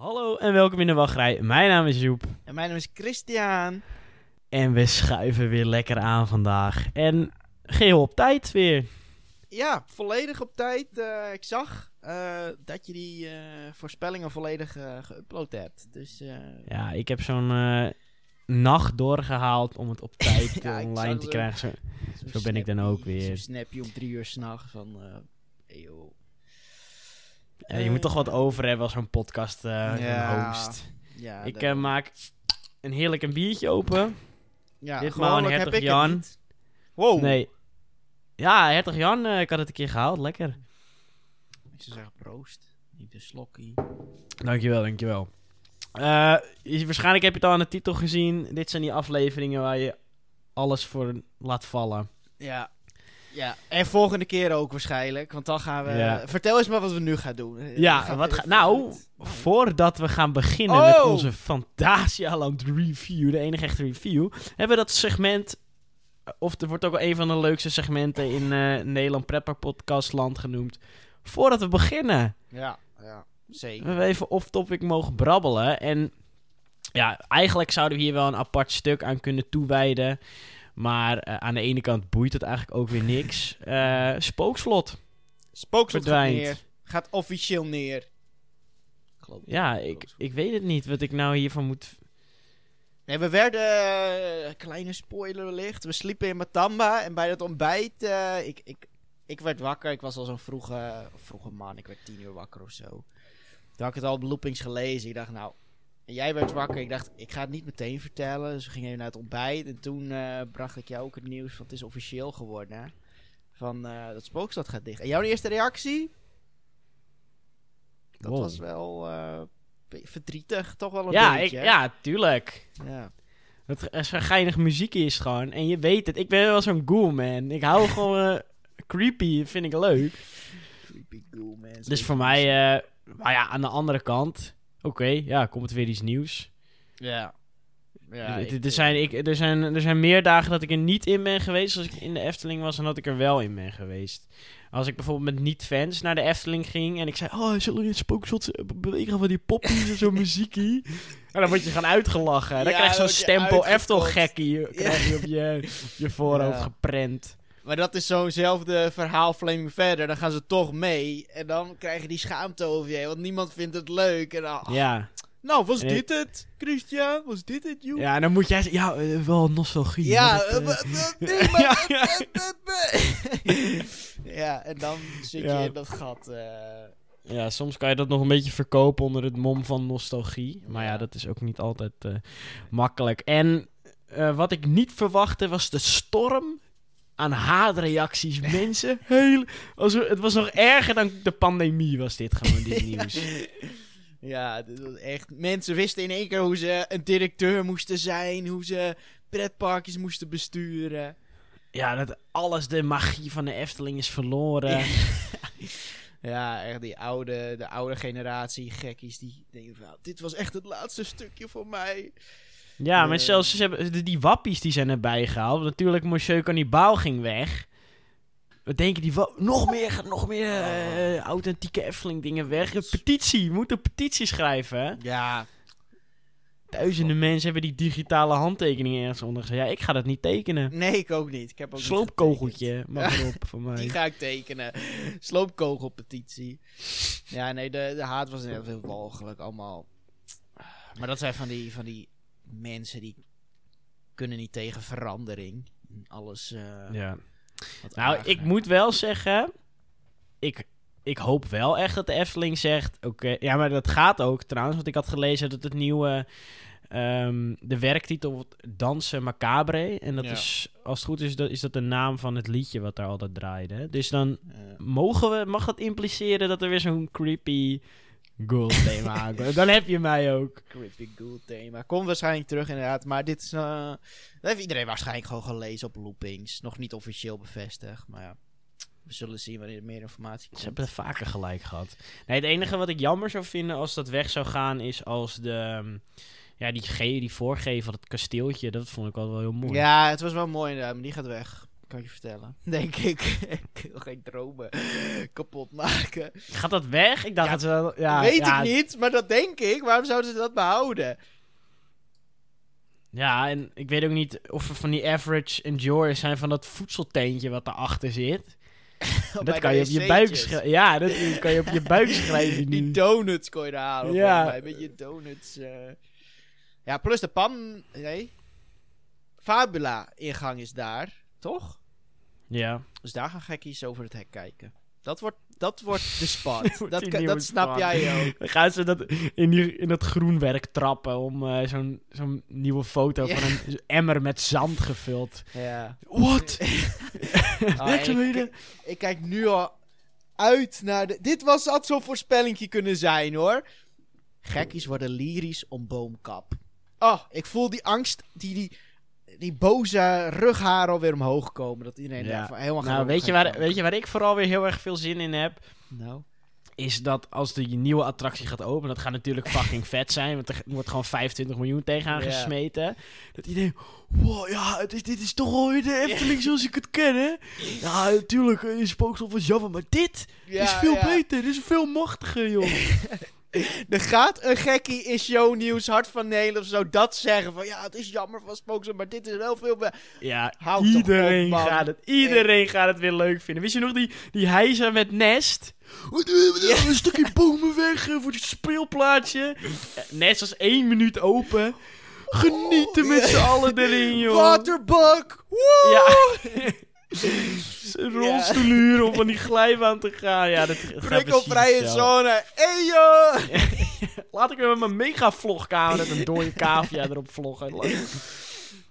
Hallo en welkom in de wachtrij. Mijn naam is Joep En mijn naam is Christian. en we schuiven weer lekker aan vandaag. En geheel op tijd weer. Ja, volledig op tijd. Eh, ik zag eh, dat je die eh, voorspellingen volledig geüpload hebt. Dus Ja, ik heb zo'n nacht doorgehaald om het op tijd Ja, online te krijgen. Zo, ben ik dan ook weer. Zo'n snapje om drie uur s'nachts van... hey, joh. Ja, je moet toch wat over hebben als zo'n podcast eh, Ja, host. Ja, ik eh, maak een heerlijk een biertje open. ja, ditmaal een heb Hertog Jan. Wow. Nee. Ja, hertog Jan, eh, ik had het een keer gehaald. Lekker. Ik zou zeggen proost. Niet de slokkie. Dankjewel, dankjewel. Je- waarschijnlijk heb je het al aan de titel gezien. Dit zijn die afleveringen waar je alles voor laat vallen. Ja. Ja, en volgende keer ook waarschijnlijk. Want dan gaan we... Ja. Vertel eens maar wat we nu gaan doen. Eh, Ja, gaan wat ga- nou, voordat we gaan beginnen Oh! met onze Fantasialand review, de enige echte review, hebben we dat segment, of er wordt ook wel een van de leukste segmenten in eh Nederland Prepper Podcastland genoemd. Voordat we beginnen, Ja, ja. Zeker. we hebben even off-topic mogen brabbelen. En ja, eigenlijk zouden we hier wel een apart stuk aan kunnen toewijden. Maar eh, aan de ene kant boeit het eigenlijk ook weer niks. Eh spookslot. Spookslot gaat verdwijnt. neer. Gaat officieel neer. Ja, ik, ik weet het niet wat ik nou hiervan moet Nee, we werden... eh, kleine spoiler wellicht. We sliepen in Matamba. En bij dat ontbijt... ik, ik, ik werd wakker. Ik was al zo'n vroege, vroege man. Ik werd tien uur wakker of zo. Toen had ik het al op loopings gelezen. Ik dacht, nou... En jij werd wakker. Ik dacht, ik ga het niet meteen vertellen. Dus we gingen even naar het ontbijt. En toen eh, bracht ik jou ook het nieuws. van het is officieel geworden. Van eh, dat spookstad gaat dicht. En jouw eerste reactie? Dat Wow. was wel eh, verdrietig. Toch wel een Ja, beetje. ja, tuurlijk. ja. Het is zo'n geinig muziekje is gewoon. En je weet het, ik ben wel zo'n ghoul, man. Ik hou gewoon... creepy, vind ik leuk. Creepy ghoul, man. Dus voor mij, maar ja, aan de andere kant... Oké, ja, komt het weer iets nieuws. Ja. ja er, ik, er eh, zijn, ik, er, zijn, er zijn meer dagen dat ik er niet in ben geweest als ik in de Efteling was... en dat ik er wel in ben geweest. Als ik bijvoorbeeld met niet-fans naar de Efteling ging... en ik zei, oh, zullen we in spookshot bewegen van die poppies en zo'n muziekie? En dan word je gaan uitgelachen. Dan Ja, krijg je zo'n dan stempel. Eftel-gekkie krijg je op je, je voorhoofd Ja. geprent. Maar dat is zo'nzelfde verhaalflaming verder. Dan gaan ze toch mee. En dan krijg je die schaamte over je. Want niemand vindt het leuk. En dan, Ja. Nou, was En dit het? Christian, was dit het, joh? ja, en dan moet jij zeggen, ja, eh, wel nostalgie. Ja. Ja, en dan zit je Ja. in dat gat. eh. ja, soms kan je dat nog een beetje verkopen onder het mom van nostalgie. Maar ja, Ja. dat is ook niet altijd eh, makkelijk. En eh, wat ik niet verwachtte was de storm aan haatreacties. Mensen, heel... Als we, het was nog erger dan de pandemie was dit gewoon, dit nieuws. Ja, dit was echt... Mensen wisten in één keer hoe ze een directeur moesten zijn. Hoe ze pretparkjes moesten besturen. Ja, dat alles de magie van de Efteling is verloren. Ja, echt die oude, de oude generatie gekkies die denken van... Dit was echt het laatste stukje voor mij. Ja, maar Eh. zelfs ze hebben, die, wappies die zijn erbij gehaald. Natuurlijk, Monsieur Cannibal ging weg. We denken die nog meer, nog meer eh, authentieke Efteling dingen weg. Een petitie, we moeten een petitie schrijven. Ja, Duizenden mensen hebben die digitale handtekeningen ergens onder gezet. Ja, ik ga dat niet tekenen. nee, ik ook niet. Ik heb ook Sloopkogeltje mag erop voor getekend. Die mij. ga ik tekenen. Sloopkogelpetitie. Ja, nee, de, de haat was heel veel walgelijk allemaal. Maar dat zijn van die, van die mensen die kunnen niet tegen verandering. Alles eh Ja. Nou, ik moet wel zeggen... Ik, ik hoop wel echt dat de Efteling zegt... Oké, ja, maar dat gaat ook trouwens. Want ik had gelezen dat het nieuwe... ehm, de werktitel wordt Dansen Macabre. En dat Ja. is, als het goed is, dat, is dat de naam van het liedje wat daar altijd draaide. Dus dan mogen we, mag dat impliceren dat er weer zo'n creepy ghoul thema. Dan heb je mij ook. creepy ghoul thema. Komt waarschijnlijk terug inderdaad. Maar dit is... eh, dat heeft iedereen waarschijnlijk gewoon gelezen op loopings. Nog niet officieel bevestigd. Maar ja, we zullen zien wanneer er meer informatie Ze komt. hebben het vaker gelijk gehad. Nee, het enige wat ik jammer zou vinden als dat weg zou gaan, is als de. ehm, Ja, die, ge die voorgeven van het kasteeltje, dat vond ik al wel heel mooi. Ja, het was wel mooi inderdaad, maar die gaat weg. Kan je vertellen. Denk ik. ik wil geen dromen kapot maken. Gaat dat weg? Ik dacht Ja, dat ze wel... Ja, Weet ja, ik niet, maar dat denk ik. Waarom zouden ze dat behouden? Ja, en ik weet ook niet of er van die average enjoyers zijn van dat voedselteentje wat daarachter zit. Dat kan je op je buik schrijven. Ja, dat kan je op je buik schrijven Die nu. donuts kon je er halen. Ja. Ja. Mij. Een beetje donuts. eh. Ja, plus de pan. Nee. Fabula-ingang is daar, toch? Ja. Dus daar gaan gekkies over het hek kijken. Dat wordt, dat wordt de spot. dat kan- dat snap spot. jij ook. Dan gaan ze dat in, die, in dat groenwerk trappen om eh, zo'n zo'n nieuwe foto Ja. van een emmer met zand gevuld. Ja. Wat? Ah, ik kijk nu al uit naar de... Dit was, had zo'n voorspellingje kunnen zijn, hoor. Gekkies worden lyrisch om boomkap. Oh, ik voel die angst, die, die, die boze rughaar alweer omhoog komen. Dat iedereen Ja. daarvan helemaal Nou, gaat weet je, waar, weet je waar ik vooral weer heel erg veel zin in heb? Nou. Is dat als de nieuwe attractie gaat openen, dat gaat natuurlijk fucking vet zijn, want er wordt gewoon 25 miljoen tegenaan gesmeten. Dat iedereen, wow, ja, het is, dit is toch alweer de Efteling zoals ik het ken, hè? Ja, natuurlijk, in Spookslot was jammer, maar dit Ja, is veel ja. beter, dit is veel machtiger, joh. Er gaat een gekkie in shownieuws, Hart van Nederland of zo, dat zeggen van... Ja, het is jammer van Spookslot, maar dit is wel veel... Ja, Houd iedereen, op, gaat het, iedereen gaat het weer leuk vinden. Wist je nog die, die hijzer met nest? Wat doen we? Een stukje bomen weg eh, voor het speelplaatsje. Eh, Nest was één minuut open. Genieten met z'n allen erin, joh. Waterbak! Woe! Ja. Een rolstoel huren om van die glijbaan te gaan. Ja, dat Prikkelvrije zone. Hey joh! Laat ik weer met mijn mega vlogkamer met een dode cavia erop vloggen.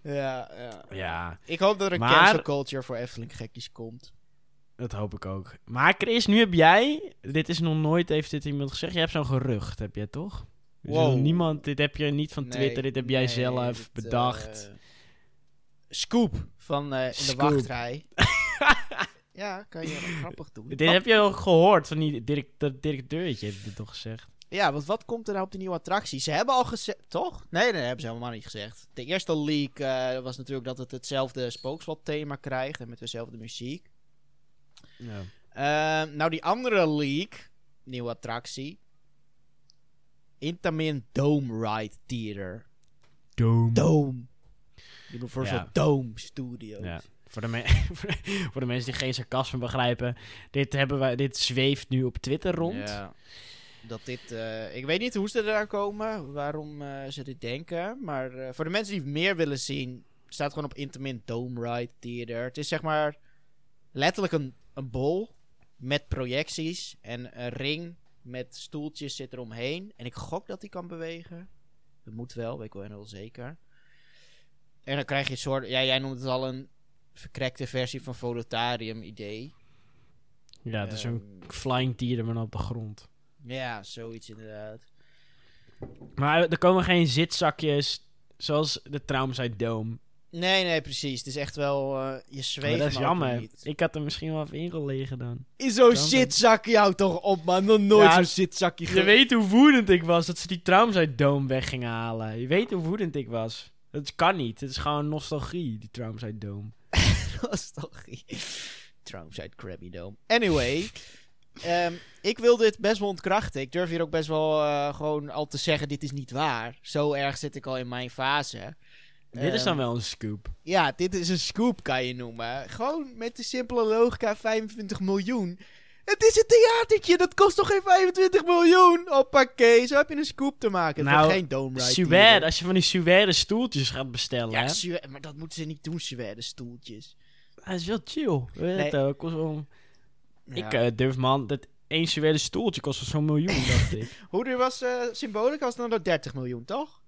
Ja, ja. Ja, Ik hoop dat er een cancel culture voor Efteling gekkies komt. dat hoop ik ook. Maar Chris, nu heb jij... Dit is nog nooit, heeft dit iemand gezegd. Je hebt zo'n gerucht, heb jij toch? Dus Wow. Niemand, dit heb je niet van Nee, Twitter, dit heb jij nee, zelf dit, bedacht. eh, scoop van eh, in de Scoop. wachtrij. ja, kan je wel grappig doen. dit heb je al gehoord van die direct, dat directeurtje, heeft dit toch gezegd? Ja, want wat komt er nou op de nieuwe attractie? Ze hebben al gezegd... Toch? Nee, dat hebben ze helemaal niet gezegd. De eerste leak eh, was natuurlijk dat het hetzelfde spookslot thema krijgt. En met dezelfde muziek. Ja. Ehm, nou, die andere leak, nieuwe attractie. Intamin Dome Ride Theater. Dome. Dome. Universal Ja. Dome Studios. Ja. Voor de, voor de mensen die geen sarcasme begrijpen, dit, hebben wij, dit zweeft nu op Twitter rond. Ja. Dat dit, eh, ik weet niet hoe ze eraan komen, waarom eh, ze dit denken. Maar eh, voor de mensen die meer willen zien, staat gewoon op Intamin Dome Ride Theater. Het is zeg maar letterlijk een, een bol met projecties en een ring met stoeltjes zit er omheen. En ik gok dat die kan bewegen. Dat moet wel, weet ik wel heel zeker. En dan krijg je een soort, ja, jij noemt het al een verkrekte versie van Vodotarium idee. Ja, het is Ehm, een flying tier, maar op de grond. Ja, zoiets inderdaad. Maar er komen geen zitzakjes zoals de Traumside Dome. Nee, nee, precies. Het is echt wel, eh, je Maar zweeft dat is maar jammer. niet. Ik had er misschien wel even ingelegen dan. In zo'n zitzakje houdt toch op, man. Nog nooit Ja, zo'n zitzakje Je weet hoe woedend ik was dat ze die Traumside Dome weg gingen halen. Je weet hoe woedend ik was. Dat kan niet. Het is gewoon nostalgie, die Traumside Dome. Nostalgie. Traumside Krabby Dome. Anyway. ehm, ik wil dit best wel ontkrachten. Ik durf hier ook best wel eh, gewoon al te zeggen, dit is niet waar. Zo erg zit ik al in mijn fase. Dit is dan Ehm, wel een scoop. Ja, dit is een scoop, kan je noemen. Gewoon met de simpele logica 25 miljoen. Het is een theatertje, dat kost toch geen 25 miljoen? Hoppakee, zo heb je een scoop te maken. Het Nou, geen dome. Suède, als je van die Suède stoeltjes gaat bestellen, Ja? Suède, maar dat moeten ze niet doen, Suède stoeltjes. Dat is wel chill. Weet Nee. het kost Ja. Ik eh, durf man, dat één Suède stoeltje kost zo'n miljoen, dacht ik. Hoe duur was eh Symbolica? Was dan nog 30 miljoen, toch?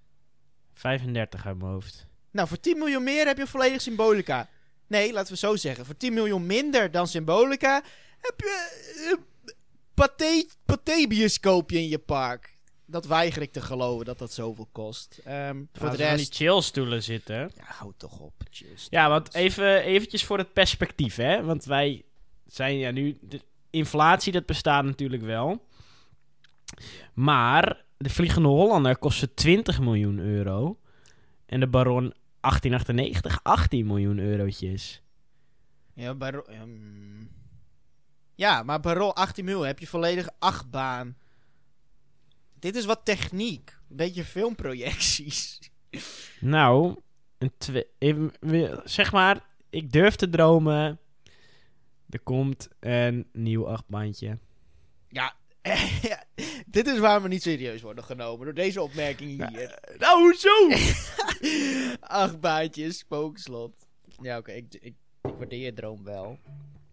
35 uit mijn hoofd. Nou, voor 10 miljoen meer heb je volledig Symbolica. Nee, laten we zo zeggen. Voor 10 miljoen minder dan Symbolica heb je pathé, pathé-bioscoopje in je park. Dat weiger ik te geloven dat dat zoveel kost. Ehm, voor de die rest... chill stoelen zitten. Ja, houd toch op. Ja, want even eventjes voor het perspectief, hè. Want wij zijn ja nu... De inflatie, dat bestaat natuurlijk wel. Maar de Vliegende Hollander kostte 20 miljoen euro. En de Baron 1898 18 miljoen eurotjes. Ja, bij ehm, ja, maar bij Rol 18 mil heb je volledige achtbaan. Dit is wat techniek. Een beetje filmprojecties. Nou, een twee, zeg maar, ik durf te dromen. Er komt een nieuw achtbandje. Ja, dit is waar we niet serieus worden genomen. Door deze opmerking hier. Nou, hoezo? Acht baantjes, spookslot. Ja, oké, ik, ik, ik waardeer je droom wel.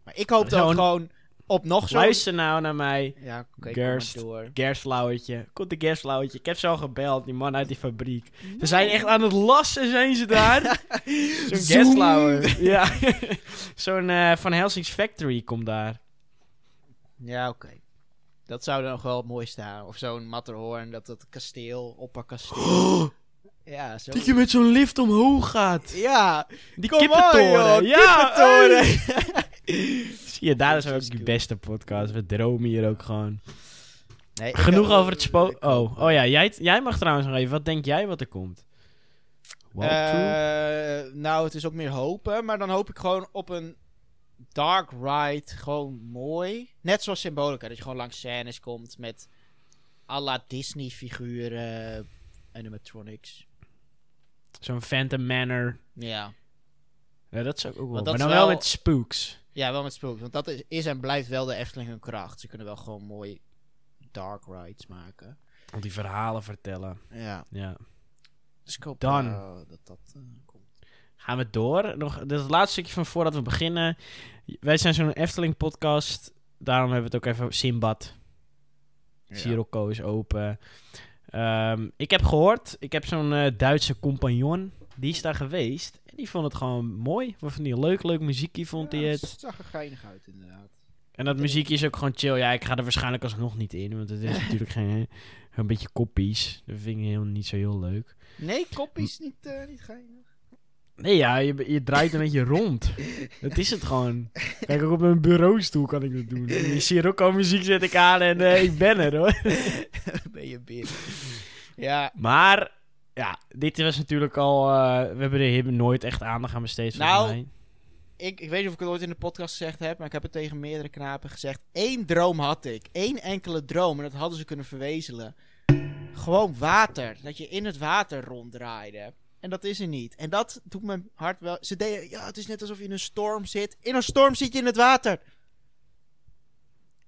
Maar ik hoop dan gewoon op nog zo'n... Luister nou naar mij. Ja, oké, Gerst. maar door. Gerslauwertje. Komt de gerslauwertje. Ik heb zo gebeld, die man uit die fabriek. Ze zijn echt aan het lassen, zijn ze daar. Zo'n. Ja. Zo'n eh, Van Helsing's Factory komt daar. Ja, oké. Dat zou dan nog wel mooi staan. Of zo'n Matterhorn, dat het kasteel, opperkasteel. Ja, zo. Dat je met zo'n lift omhoog gaat. Ja, Die kom kippentoren. on, ja, kippentoren. Zie je, daar is ook die beste podcast. We dromen hier ook gewoon. Nee, Genoeg over het spook. Oh, oh ja, jij, jij mag trouwens nog even. Wat denk jij wat er komt? Eh, nou, het is ook meer hopen. Maar dan hoop ik gewoon op een dark ride. Gewoon mooi. Net zoals Symbolica. Dat je gewoon langs scènes komt met à la Disney figuren. Animatronics. Zo'n Phantom Manor. Ja. Ja, dat zou ik ook wel. Maar dan wel wel- met spooks. Ja, wel met spooks. Want dat is, is en blijft wel de Efteling hun kracht. Ze kunnen wel gewoon mooi dark rides maken. Want die verhalen vertellen. Ja. Ja. Dus ik hoop Dan. eh, dat dat komt. Gaan we door. Nog dit is het laatste stukje van voordat we beginnen. Wij zijn zo'n Efteling podcast. Daarom hebben we het ook even Simbad. Sirocco is open. Ehm, ik heb gehoord, ik heb zo'n eh, Duitse compagnon. Die is daar geweest. En die vond het gewoon mooi. Wat vond hij leuk, leuk muziekje vond hij het. Het zag er geinig uit, inderdaad. En dat muziekje is ook gewoon chill. Ja, ik ga er waarschijnlijk alsnog niet in. Want het is natuurlijk geen... Een beetje koppies. Dat vind ik helemaal niet zo heel leuk. Nee, koppies niet, eh, niet geinig. Nee, ja, je, je draait een beetje rond. Dat is het gewoon. Kijk, ook op mijn bureaustoel kan ik dat doen. Die Sirocco muziek zet ik aan en eh, ik ben er hoor. ben je binnen. Ja, Maar, ja, dit was natuurlijk al... eh, we hebben er nooit echt aandacht aan besteed Nou, mij. ik, ik weet niet of ik het ooit in de podcast gezegd heb, maar ik heb het tegen meerdere knapen gezegd. Eén droom had ik. Eén enkele droom. En dat hadden ze kunnen verwezelen. Gewoon water. Dat je in het water ronddraaide. En dat is er niet. En dat doet mijn hart wel. Ze deden, ja, het is net alsof je in een storm zit. In een storm zit je in het water.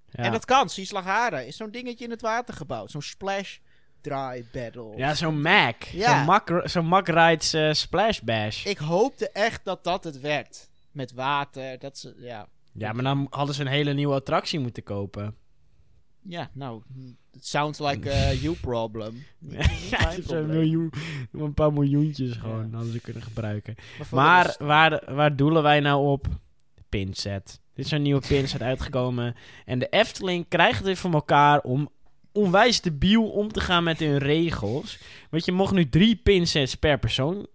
Ja, En dat kan. Zie Slagharen is zo'n dingetje in het water gebouwd. Zo'n splash dry battle. ja zo'n Mac. Ja. Zo'n Mac, zo'n Mac Rides eh, Splash Bash. Ik hoopte echt dat dat het werd. Met water. Dat ze, ja. Ja, maar dan hadden ze een hele nieuwe attractie moeten kopen. Ja, nou, it sounds like a you problem. Ja, probleem. miljoen, een paar miljoentjes gewoon Ja. hadden ze kunnen gebruiken. Maar, waar, waar doelen wij nou op? Pinset. Dit is een nieuwe pinset uitgekomen. En de Efteling krijgt het voor elkaar om onwijs debiel om te gaan met hun regels. Want je mocht nu drie pinsets per persoon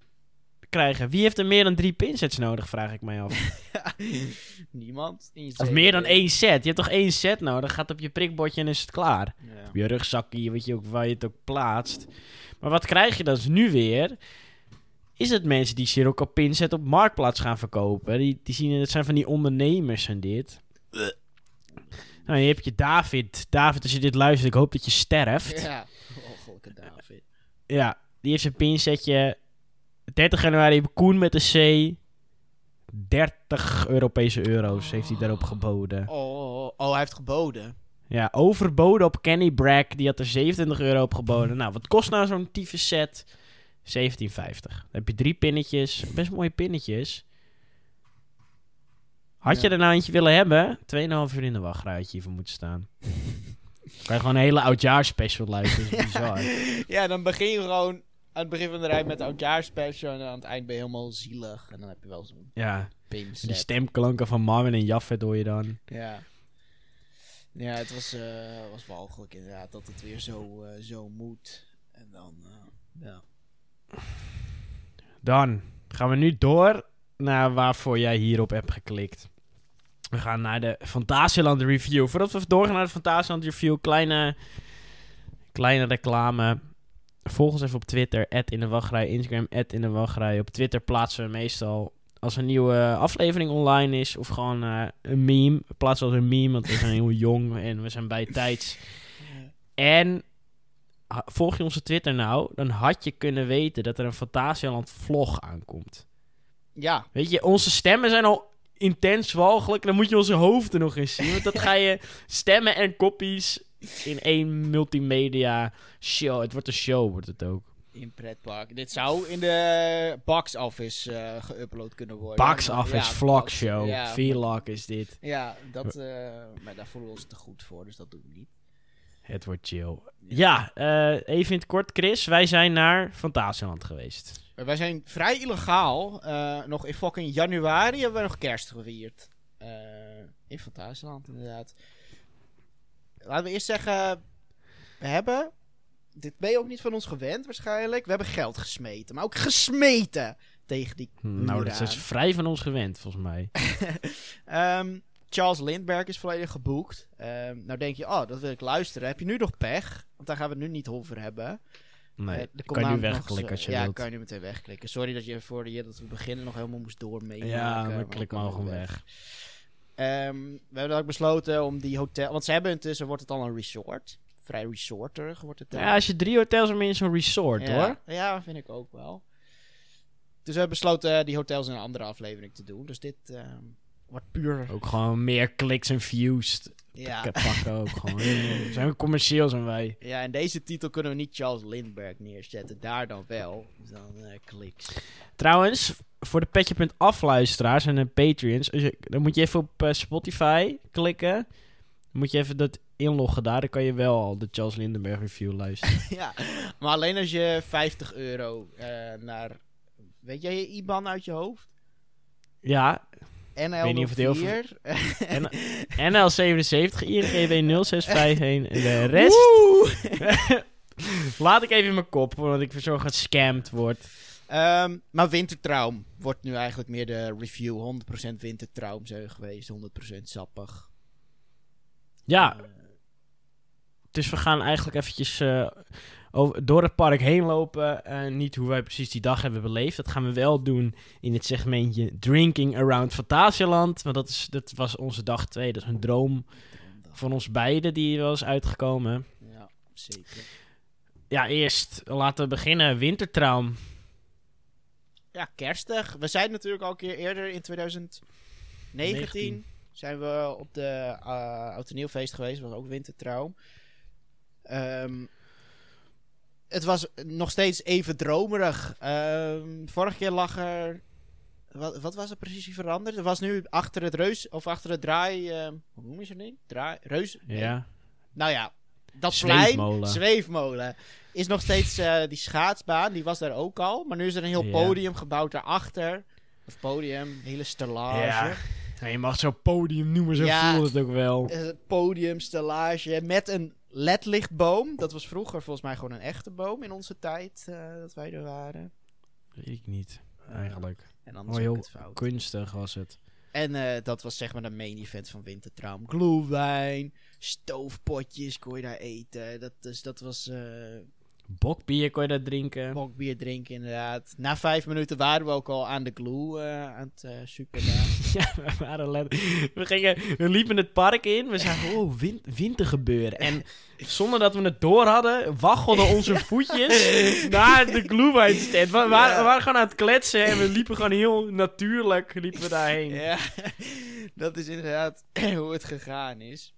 krijgen. Wie heeft er meer dan drie pinsets nodig, vraag ik mij af. Niemand. Of meer dan één set. Je hebt toch één set nodig? Gaat op je prikbordje en is het klaar. Ja. Op je rugzakje, wat je ook, waar je het ook plaatst. Maar wat krijg je dan dus nu weer? Is het mensen die Sirocco Pinset op Marktplaats gaan verkopen? Die, die zien, het zijn van die ondernemers en dit. Nou, je hebt je David. David, als je dit luistert, ik hoop dat je sterft. Ja, Ja. Ongellijke David. die heeft zijn pinsetje. 30 januari heb Koen met de C. 30 Europese euro's heeft hij daarop geboden. Oh, oh, oh, hij heeft geboden. Ja, overboden op Kenny Bragg. Die had er 27 euro op geboden. Nou, wat kost nou zo'n tyfus set? 17,50. Dan heb je drie pinnetjes. Best mooie pinnetjes. Had je er nou eentje willen hebben? 2,5 uur in de wachtrij had je hiervoor moeten staan. kan je gewoon een hele oudjaarspecial luisteren. Dat is bizar. Ja, dan begin je gewoon aan het begin van de rij met oudjaarspecial. En aan het eind ben je helemaal zielig. En dan heb je wel zo'n Ja, die stemklanken van Marvin en Jaffet hoor je dan. Ja. Ja, het was, eh was walgelijk inderdaad dat het weer zo, eh, zo moet. En dan, eh, ja. Dan gaan we nu door naar waarvoor jij hierop hebt geklikt. We gaan naar de Fantasieland review. Voordat we doorgaan naar de Fantasieland review, kleine, kleine reclame. Volg ons even op Twitter, in de wachtrij. Instagram, in de wachtrij. Op Twitter plaatsen we meestal als een nieuwe aflevering online is. Of gewoon eh, een meme. Plaats als een meme, want we zijn heel jong en we zijn bij tijds. En volg je onze Twitter nou, dan had je kunnen weten dat er een Fantasialand vlog aankomt. Ja, Weet je, onze stemmen zijn al intens walgelijk. Dan moet je onze hoofden nog eens zien. Want dat ga je stemmen en kopies in één multimedia show. Het wordt een show, wordt het ook. in pretpark. Dit zou in de box office eh geüpload kunnen worden. Box office ja, vlog box- show. Ja, Vlog is dit. ja dat, eh, maar daar voelen we ons te goed voor, dus dat doen we niet. Het wordt chill. Ja, eh, even in het kort, Chris. Wij zijn naar Fantasialand geweest. Wij zijn vrij illegaal. nog in fucking januari hebben we nog kerst gevierd. In Fantasieland, inderdaad. Laten we eerst zeggen... We hebben... Dit ben je ook niet van ons gewend, waarschijnlijk. We hebben geld gesmeten. Maar ook gesmeten tegen die nou, muur dat is aan. vrij van ons gewend, volgens mij. Ehm, Charles Lindbergh is volledig geboekt. Ehm, nou denk je, oh, dat wil ik luisteren. Heb je nu nog pech? Want daar gaan we het nu niet over hebben. Nee, Eh, kan je nu wegklikken als je ja, wilt. kan je nu meteen wegklikken. Sorry dat je voor je dat we beginnen nog helemaal moest doormeten. ja, maar klik kan maar gewoon weg. Ehm, we hebben ook besloten om die hotel... Want ze hebben intussen, wordt het al een resort. Vrij resorterig wordt het dan. Ja, als je drie hotels hebt in zo'n resort, ja. hoor. Ja, vind ik ook wel. Dus we hebben besloten eh, die hotels in een andere aflevering te doen. Dus dit ehm, wordt puur... Ook gewoon meer kliks en views. Ja. Pakken ook gewoon. Zijn we commercieel zijn wij. ja, in deze titel kunnen we niet Charles Lindbergh neerzetten. Daar dan wel. Dus dan eh kliks. Trouwens, voor de petje.af luisteraars en de Patreons, als je- dan moet je even op eh, Spotify klikken. Dan moet je even dat inloggen daar, dan kan je wel al de Charles Lindenberg review luisteren. ja, maar alleen als je 50 euro eh, naar... Weet jij je IBAN uit je hoofd? ja, NL weet niet of het heel 04. NL77, INGB 0651 en de rest laat ik even in mijn kop, want ik zo gescamd word. Ehm, maar Wintertraum wordt nu eigenlijk meer de review. 100% Wintertraum we geweest, 100% sappig. Ja, Eh, dus we gaan eigenlijk eventjes eh, over, door het park heen lopen. Eh, niet hoe wij precies die dag hebben beleefd. Dat gaan we wel doen in het segmentje Drinking Around Fantasialand. Want dat, is, dat was onze dag 2. Dat is een droom van ons beiden die was uitgekomen. Ja, zeker. Ja, eerst laten we beginnen. Wintertraum. Ja, kerstig. We zijn natuurlijk al een keer eerder in 2019 19. zijn we op de uh, en geweest. was ook Wintertraum. Ehm, het was nog steeds even dromerig. Ehm, vorige keer lag er... Wat, wat was er precies veranderd? Er was nu achter het reus... Of achter het draai... ehm, hoe noem je zo'n ding? Draai... Reus... nee. Ja. Nou ja, dat plein... Zweefmolen. Zweefmolen. Is nog steeds eh, die schaatsbaan. Die was daar ook al. Maar nu is er een heel Ja. podium gebouwd daarachter. Of podium, hele stellage. Ja. Ja, je mag zo'n podium noemen, zo Ja. voelt het ook wel. Eh, podium, stellage. Met een ledlichtboom. Dat was vroeger volgens mij gewoon een echte boom in onze tijd. eh, dat wij er waren. Weet ik niet, eigenlijk. En anders Oh, heel het fout. kunstig was het. En eh, dat was zeg maar de main event van Wintertraum. Glühwein, stoofpotjes kon je daar eten. Dat, dus, dat was eh Bokbier kon je daar drinken. bokbier drinken inderdaad. Na vijf minuten waren we ook al aan de glue eh, aan het uh, super. Ja, we waren let- we, gingen, we liepen het park in. We zagen, oh, win wintergebeuren. En zonder dat we het door hadden, waggelden onze voetjes naar de glühweinstand. We, waren- we waren gewoon aan het kletsen en we liepen gewoon heel natuurlijk liepen we daarheen. ja, dat is inderdaad hoe het gegaan is.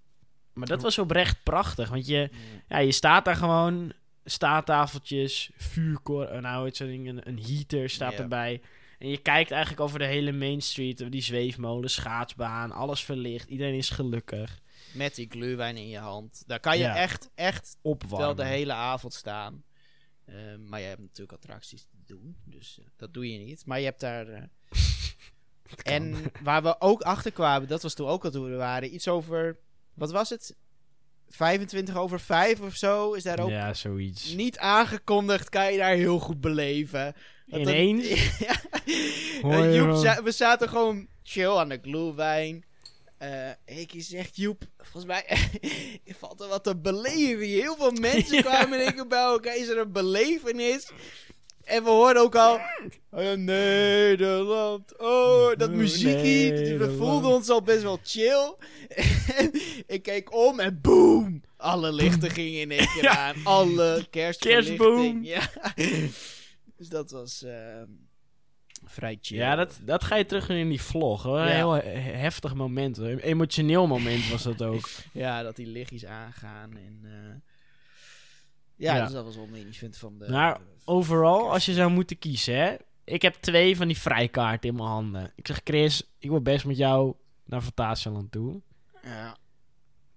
Maar dat was oprecht prachtig, want je, ja, je staat daar gewoon, staattafeltjes, vuurkorf, nou, het zo'n ding, een, een heater staat erbij. En je kijkt eigenlijk over de hele Main Street, die zweefmolen, schaatsbaan, alles verlicht. Iedereen is gelukkig. Met die glühwein in je hand. Daar kan je Ja. echt, echt Opwarmen. wel de hele avond staan. Eh, maar je hebt natuurlijk attracties te doen. Dus eh, dat doe je niet. Maar je hebt daar... eh, en waar we ook achter kwamen, dat was toen ook al toen we waren. Iets over... Wat was het? 25 over 5 of zo. Is daar ook Ja, zoiets. niet aangekondigd. Kan je daar heel goed beleven. Dat Ineens? ja. Eh, Joep, za- we zaten gewoon chill aan de glühwein. Eh ik zegt Joep, volgens mij valt er wat te beleven. Heel veel mensen Ja. kwamen in één keer bij elkaar. Is er een belevenis? En we hoorden ook al... Oh, Nederland. Oh, dat Oh, muziekje. We voelden ons al best wel chill. En ik keek om en boom. Alle lichten gingen in één keer Ja. aan. Alle kerstverlichting. Kerstboom. Ja. Dus dat was ehm, vrij chill. Ja, dat, dat ga je terug in die vlog. Hoor. Een Ja. heel he- heftig moment. Een emotioneel moment was dat ook. Ja, dat die lichtjes aangaan. En, eh, ja, Ja. dus dat was wel mijn vind van de... Nou, Overal, als je zou moeten kiezen, hè. Ik heb twee van die vrijkaarten in mijn handen. Ik zeg, Chris, ik wil best met jou naar Fantasieland toe. ja.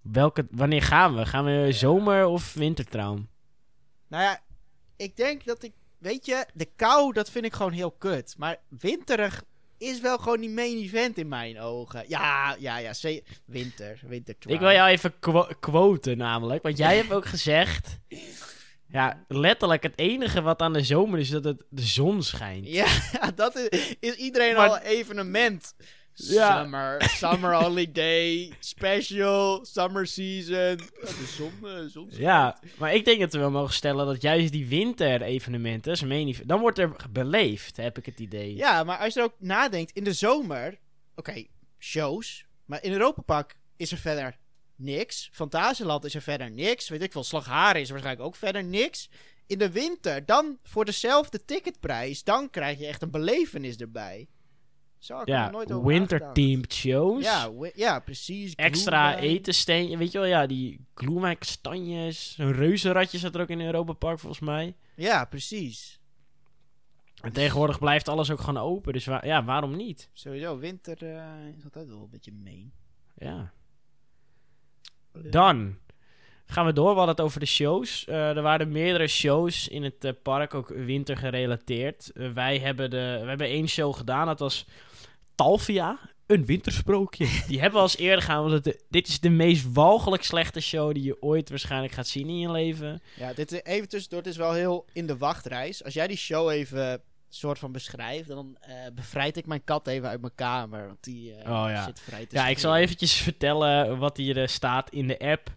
Welke, wanneer gaan we? Gaan we zomer of wintertraum? Nou ja, ik denk dat ik... Weet je, de kou, dat vind ik gewoon heel kut. Maar winterig is wel gewoon die main event in mijn ogen. Ja, ja, ja. Winter, winter. Ik wil jou even qu quoten namelijk. Want jij hebt ook gezegd... Ja, letterlijk het enige wat aan de zomer is dat het de zon schijnt. Ja, dat is, is iedereen Maar- al evenement. Ja. Summer, summer holiday, special, summer season. De zon, eh, zon Ja, maar ik denk dat we wel mogen stellen dat juist die winter-evenementen, main dan wordt er beleefd, heb ik het idee. Ja, maar als je er ook nadenkt, in de zomer, oké, shows, maar in Europa Park is er verder niks. Fantasieland is er verder niks. Weet ik veel, Slagharen is er waarschijnlijk ook verder niks. In de winter, dan voor dezelfde ticketprijs, dan krijg je echt een belevenis erbij. Ik Ja, nooit over winter-themed shows. Ja, wi- ja, precies. Extra Glühwein. etensteen, weet je wel, ja, die glühwein kastanjes, een reuzenradje zat er ook in Europa Park volgens mij. Ja, precies. En tegenwoordig blijft alles ook gewoon open, dus wa- ja, waarom niet? Sowieso, winter eh, is altijd wel een beetje meen. Ja. Dan gaan we door. We hadden het over de shows. Eh, er waren meerdere shows in het eh, park, ook winter gerelateerd. Eh, wij, hebben de, we hebben één show gedaan, dat was Talvia, een wintersprookje. Die hebben we als eerder gaan, want het, dit is de meest walgelijk slechte show die je ooit waarschijnlijk gaat zien in je leven. Ja, dit, eh, even tussendoor, het is wel heel in de wachtreis. Als jij die show even soort van beschrijft, dan eh, bevrijd ik mijn kat even uit mijn kamer. Want die eh, Oh, ja. zit vrij te Ja, ik zal eventjes vertellen wat hier staat in de app.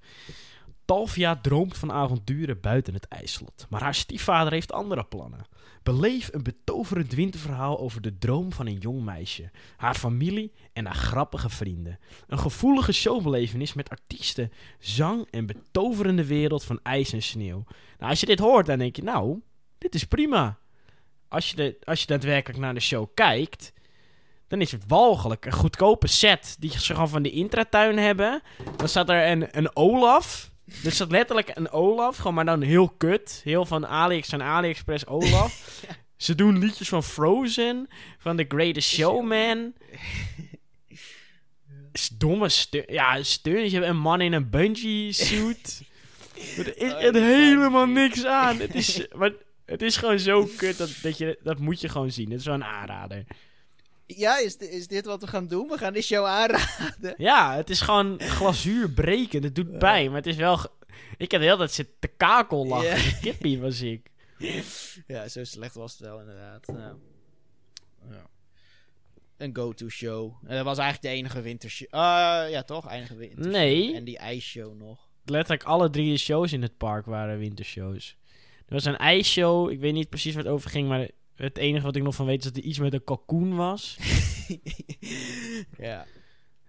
Talvia droomt van avonturen buiten het ijsslot. Maar haar stiefvader heeft andere plannen. Beleef een betoverend winterverhaal over de droom van een jong meisje, haar familie en haar grappige vrienden. Een gevoelige showbelevenis met artiesten, zang en betoverende wereld van ijs en sneeuw. Nou, als je dit hoort, dan denk je, nou, dit is prima. Als je, de, als je daadwerkelijk naar de show kijkt, dan is het walgelijk. Een goedkope set die ze gewoon van de intratuin hebben. Dan staat er een, een Olaf. Er staat letterlijk een Olaf, gewoon maar dan heel kut. Heel van AliEx en AliExpress Olaf. Ze doen liedjes van Frozen, van The Greatest Showman. Domme steun. Ja, steuntjes. Je hebt een man in een bungee suit. er is Oh, helemaal niks aan. Het is, maar het is gewoon zo kut dat, dat je dat moet je gewoon zien. Het is wel een aanrader. Ja, is, is dit wat we gaan doen? We gaan die show aanraden. Ja, het is gewoon glazuur breken. Het doet pijn, maar het is wel... Ik heb de hele tijd zitten te kakel lachen. Een Kippie was ik. Ja, zo slecht was het wel inderdaad. Ja. Ja. Een go-to show. En dat was eigenlijk de enige wintershow. Ah, ja, toch? Enige wintershow. Nee. En die ijsshow nog. Letterlijk alle drie de shows in het park waren wintershows. Er was een ijsshow. Ik weet niet precies waar het over ging, maar het enige wat ik nog van weet is dat er iets met een kalkoen was. ja.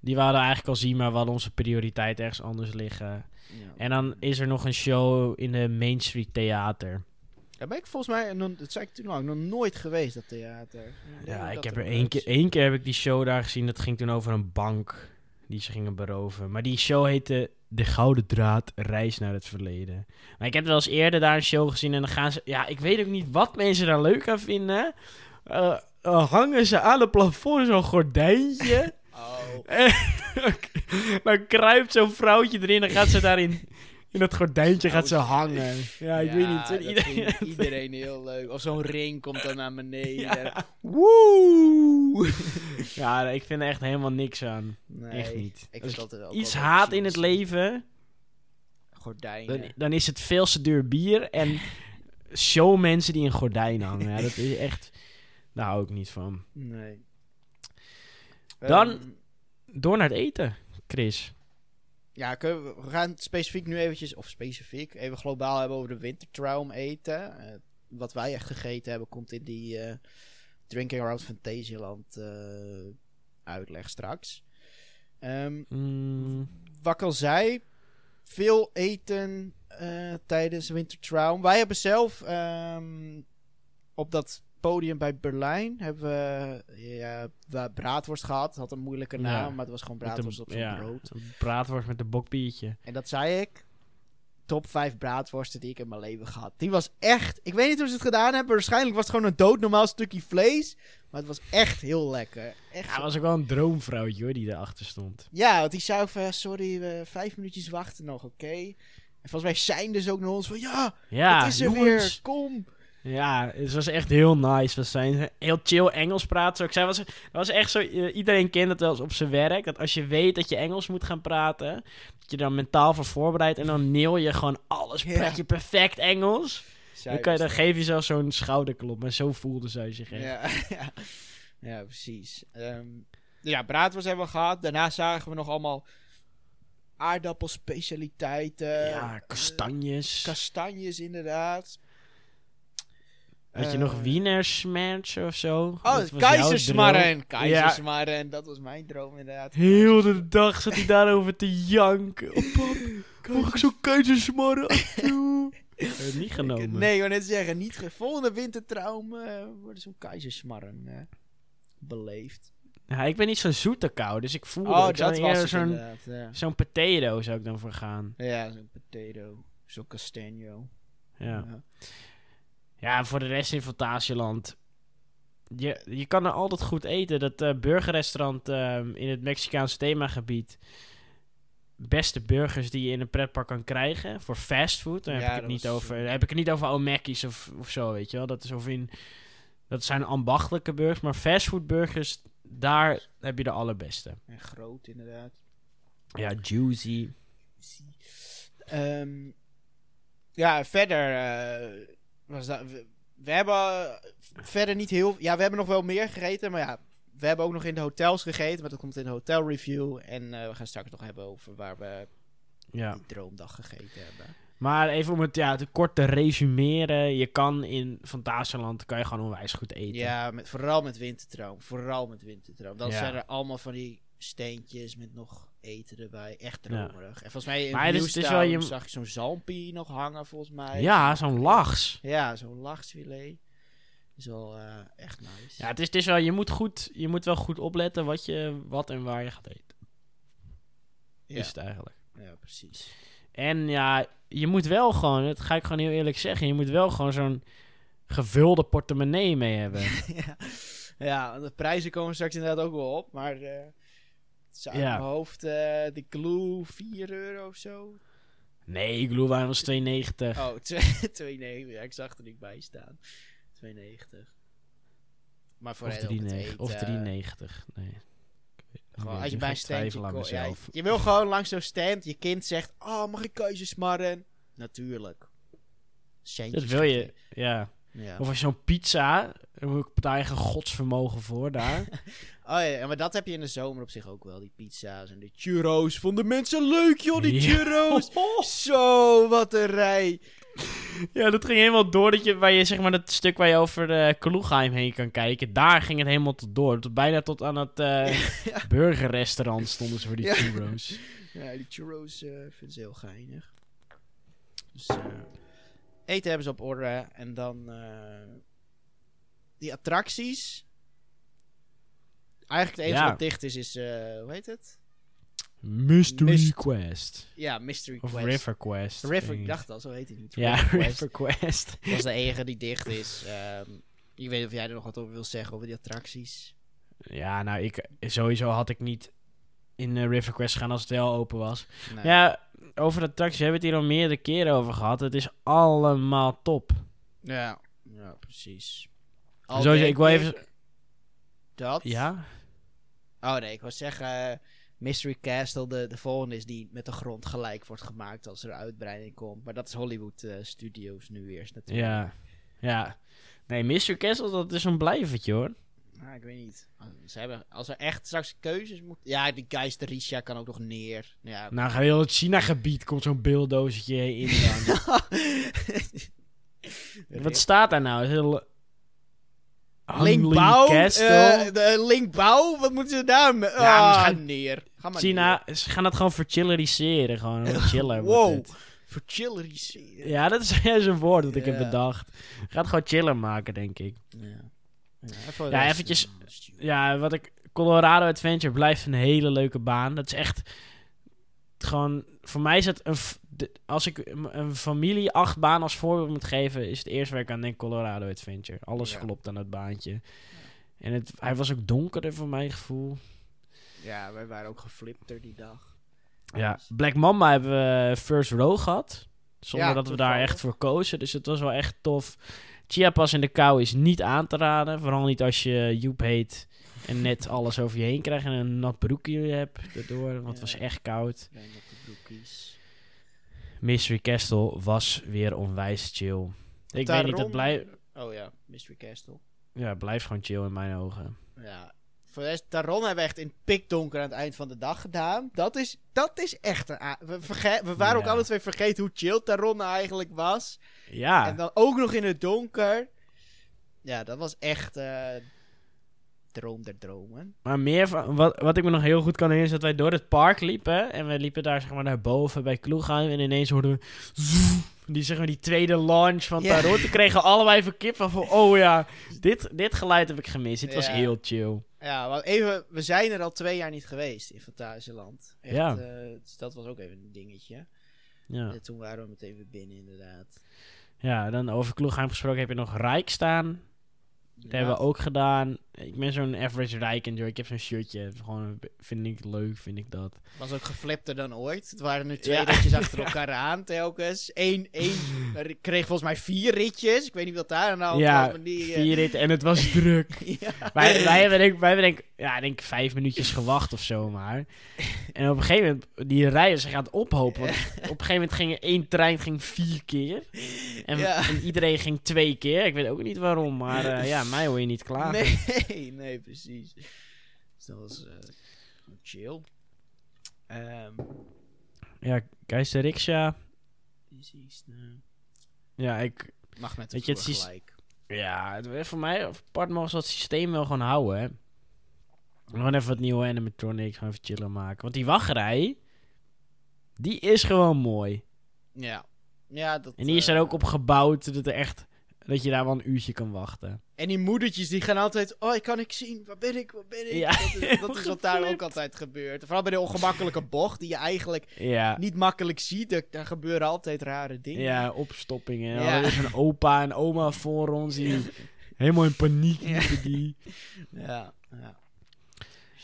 Die waren eigenlijk al zien, maar we hadden onze prioriteit ergens anders liggen. ja. En dan is er nog een show in de Main Street Theater. Daar ben ik volgens mij, dat zei ik toen al, nog nooit geweest, dat theater. Ja, hoe ik heb er ook één keer, één keer heb ik die show daar gezien. Dat ging toen over een bank die ze gingen beroven. Maar die show heette De Gouden Draad Reis naar het Verleden. Maar ik heb wel eens eerder daar een show gezien en dan gaan ze... Ja, ik weet ook niet wat mensen daar leuk aan vinden. Eh, eh, hangen ze aan het plafond zo'n gordijntje. Oh. En dan kruipt zo'n vrouwtje erin en gaat ze daarin... In dat gordijntje gaat ze hangen. Ja, ik weet niet. Iedereen, iedereen heel leuk. Of zo'n ring komt dan naar beneden. Ja. Woe! ja, ik vind er echt helemaal niks aan. Nee, Echt niet. Ik Als Iets haat in het leven... Gordijnen. Dan, dan is het veel te duur bier en showmensen die een gordijn hangen. Ja, dat is echt... Daar hou ik niet van. Nee. Dan- Ehm, Door naar het eten, Chris. Ja, we, gaan specifiek nu eventjes, of specifiek, even globaal hebben over de wintertraum eten. Eh, wat wij echt gegeten hebben, komt in die eh, Drinking Around Fantasieland eh uitleg straks. Ehm, Mm, wat ik al zei, veel eten tijdens Wintertraum. Wij hebben zelf ehm, op dat podium bij Berlijn hebben we ja, braadworst gehad. Het had een moeilijke naam, Ja. maar het was gewoon de- braadworst op zo'n ja, brood. Braadworst met een bokbiertje. En dat zei ik. Top 5 braadworsten die ik in mijn leven gehad. Die was echt. Ik weet niet hoe ze het gedaan hebben. Waarschijnlijk was het gewoon een doodnormaal stukje vlees. Maar het was echt heel lekker. Echt Ja, was ook wel een droomvrouwtje hoor, die erachter stond. Ja, want die zei ook van, sorry, we vijf minuutjes wachten nog, oké? En volgens mij zijn dus ook naar ons van, ja, Ja, het is er jongens. weer, kom. Ja, het was echt heel nice. We zijn heel chill Engels praten. Zo, ik zei, was, dat was echt zo. eh, iedereen kent het wel eens op zijn werk. Dat als je weet dat je Engels moet gaan praten, dat je dan mentaal voor voorbereidt en dan neel je gewoon alles. Praat je perfect Engels. Dan, kan je, was dan geef je zelf zo'n schouderklop. Maar zo voelde zij zich echt. Ja, ja. ja, precies. Ehm, ja, braadworst hebben we gehad. Daarna zagen we nog allemaal aardappelspecialiteiten. Ja, kastanjes. Kastanjes, inderdaad. Had je Eh, nog wienersmerch of zo? Oh, keizersmarren. Keizersmarren, dat was mijn droom inderdaad. Heel de dag zat hij daarover te janken. Oh, pap, mag ik zo'n keizersmarren toe? Niet genomen? Nee, ik wou net zeggen, niet ge- volgende wintertraum eh worden zo'n keizersmarren eh, beleefd. Ja, ik ben niet zo'n zoete kou, dus ik voelde Oh, dat was zo'n. Ja, zo'n potato zou ik dan voor gaan. ja zo'n potato, zo'n castagno. Ja. Ja, en voor de rest in Fantasieland. Je, je kan er altijd goed eten. Dat eh, burgerrestaurant ehm, in het Mexicaanse themagebied. Beste burgers die je in een pretpark kan krijgen. Voor fastfood. Daar heb, Ja, ik het niet over, eh, daar heb ik het niet over O'Mackey's of, of zo, weet je wel. Dat is of in... Dat zijn ambachtelijke burgers. Maar fastfoodburgers, daar heb je de allerbeste. En groot inderdaad. Ja, juicy. Ehm, ja, verder eh, was dat... We, we hebben eh, verder niet heel... Ja, we hebben nog wel meer gegeten, maar ja... We hebben ook nog in de hotels gegeten, maar dat komt in de hotelreview. En eh, we gaan straks nog hebben over waar we Ja. die droomdag gegeten hebben. Maar even om het ja, te kort te resumeren. Je kan in Fantasieland kan je gewoon onwijs goed eten. Ja, met, vooral met wintertroom. Vooral met wintertroom. Dan Ja. zijn er allemaal van die steentjes met nog eten erbij. Echt Ja. dromerig. En volgens mij in Maar het is- wel je- zag ik zo'n zalmpie nog hangen, volgens mij. Ja, zo'n lachs. Ja, zo'n lachsfilet. Is wel eh, echt nice. Ja, het is, het is wel, je moet, goed, je moet wel goed opletten wat, je, wat en waar je gaat eten. ja. Is het eigenlijk. ja, precies. En ja, je moet wel gewoon, dat ga ik gewoon heel eerlijk zeggen, je moet wel gewoon zo'n gevulde portemonnee mee hebben. ja. ja, de prijzen komen straks inderdaad ook wel op. Maar eh uit Ja. mijn hoofd eh, de glue 4 euro of zo. nee, Glühwein was 2,90. Oh, 2,9. Ja, ik zag er niet bij staan. 2,90. Maar voor of heel het 3,90. eten, Of 3,90. eh, Nee. Gewoon, als je bij een standje ja, je wil gewoon langs zo'n stand, je kind zegt, oh, mag ik keuzesmarren? Natuurlijk. Centjes Dat wil je, ja. Ja. Of als je zo'n pizza, daar ik betaal je geen godsvermogen voor daar. Oh ja, maar dat heb je in de zomer op zich ook wel, die pizza's en de churros. Vonden mensen leuk, joh, die Ja. churros. Zo, wat een rij. Ja, dat ging helemaal door. Dat je, waar je, zeg maar, dat stuk waar je over de Kloegheim heen kan kijken. Daar ging het helemaal tot door. Tot, bijna tot aan het eh, burgerrestaurant stonden ze voor die churros. Ja, die churros eh vinden ze heel geinig. Dus, eh, eten hebben ze op orde. En dan eh, die attracties. Eigenlijk het enige Ja. wat dicht is, is, eh, hoe heet het? Mystery Quest. Ja, Mystery Of Quest. River Quest. River, ik dacht al, zo heet hij niet. Ja, River Quest. River Quest. Dat is de enige die dicht is. Ehm, ik weet niet of jij er nog wat over wil zeggen over die attracties. Ja, nou, ik, sowieso had ik niet in eh, River Quest gaan als het wel open was. Nee. Ja, over de attracties hebben we het hier al meerdere keren over gehad. Het is allemaal top. Ja, ja precies. Denk ik wil even... Dat? Ja? Oh nee, ik wou zeggen... eh, Mystery Castle, de, de volgende is die met de grond gelijk wordt gemaakt als er uitbreiding komt. Maar dat is Hollywood eh, Studios nu eerst natuurlijk. Ja. Ja. Nee, Mystery Castle, dat is een blijvertje hoor. Ah, ik weet niet. Als- Ze hebben, als er echt straks keuzes moeten... Ja, die Geisterisha kan ook nog neer. Ja, Nou, heel het China-gebied komt zo'n beeldozetje in dan. Wat staat daar nou? Heel... Linkbouw? Eh, de Linkbouw? Wat moeten ze daar mee? Ja, Ah, misschien- neer. Ga maar China, ze gaan het gewoon verchilleriseren. Gewoon chiller. Wow. Verchilleriseren. Ja, dat is juist een woord dat ik heb Ja. bedacht. Gaat het gewoon chiller maken, denk ik. Ja. Ja, eventjes- Ja, wat ik... Colorado Adventure blijft een hele leuke baan. Dat is echt... Gewoon... Voor mij is het een... als ik een familie acht baan als voorbeeld moet geven... is het eerst waar ik aan denk Colorado Adventure. Alles Ja. klopt aan het baantje. En het, hij was ook donkerder voor mijn gevoel. Ja, wij waren ook geflipt er die dag. Ja, Black Mamba hebben we first row gehad. Zonder Ja, dat we daar echt voor kozen. Dus het was wel echt tof. Chiapas in de kou is niet aan te raden. Vooral niet als je Joep heet en net alles over je heen krijgt en een nat broekje hebt daardoor. Want het was echt koud. Mystery Castle was weer onwijs chill. Ik weet niet, het Taron- blijft Oh ja, Mystery Castle. ja, blijft gewoon chill in mijn ogen. Voor de rest, Taron hebben we echt in pikdonker aan het eind van de dag gedaan. Dat is, dat is echt een... We, verge- we waren ook alle twee vergeten hoe chill Taron eigenlijk was. Ja, En dan ook nog in het donker. Ja, dat was echt... eh droom der dromen. maar meer van, wat, wat ik me nog heel goed kan herinneren is dat wij door het park liepen. En we liepen daar zeg maar naar boven bij Kloegheim. En ineens hoorden we die, zeg maar, die tweede launch van. Tarot. Kregen allebei even kip van, van, oh ja, dit, dit geluid heb ik gemist. Dit was heel chill. Ja, want even, we zijn er al twee jaar niet geweest in Fantasieland. Echt, Ja. eh, dus dat was ook even een dingetje. Ja, En toen waren we meteen weer binnen, inderdaad. ja dan over Kloegheim gesproken heb je nog Rijk staan. Dat Ja. hebben we ook gedaan. Ik ben zo'n average Rijk enjoy. Ik heb zo'n shirtje. Gewoon, vind ik leuk, vind ik dat. Was ook geflipter dan ooit. Het waren nu twee Ja. ritjes achter elkaar aan telkens. Eén, één kreeg volgens mij vier ritjes. Ik weet niet wat daar hand Ja, was. Die, eh, Vier ritten en het was druk. ja. Wij, wij hebben denk, wij hebben denk, ja, denk vijf minuutjes gewacht of zo maar. En op een gegeven moment, die rijen zich aan het ophopen. Want op een gegeven moment ging één trein ging vier keer. En, en iedereen ging twee keer. Ik weet ook niet waarom, maar eh, ja, mij hoor je niet klagen. Nee, nee, precies. Dus dat was eh, chill. Ehm Ja, Keizer Riksha. precies. Ja, ik, mag met de Weet je, het ja, het- voor mij apart mogen ze dat systeem wel gewoon houden, hè. Gewoon even wat nieuwe animatronics, gewoon even chillen maken. Want die wachtrij, die is gewoon mooi. Ja. Ja, dat, En die is eh, er ook op gebouwd dat er echt dat je daar wel een uurtje kan wachten. En die moedertjes die gaan altijd. Oh, ik kan ik zien. Waar ben ik? Waar ben ik? Ja, Dat is, dat is wat daar ook altijd gebeurt. Vooral bij de ongemakkelijke bocht, die je eigenlijk Ja, niet makkelijk ziet. Daar, daar gebeuren altijd rare dingen. ja opstoppingen. Ja. Ja. Er is een opa en oma voor ons die helemaal in paniek Ja. die. Ja, ja.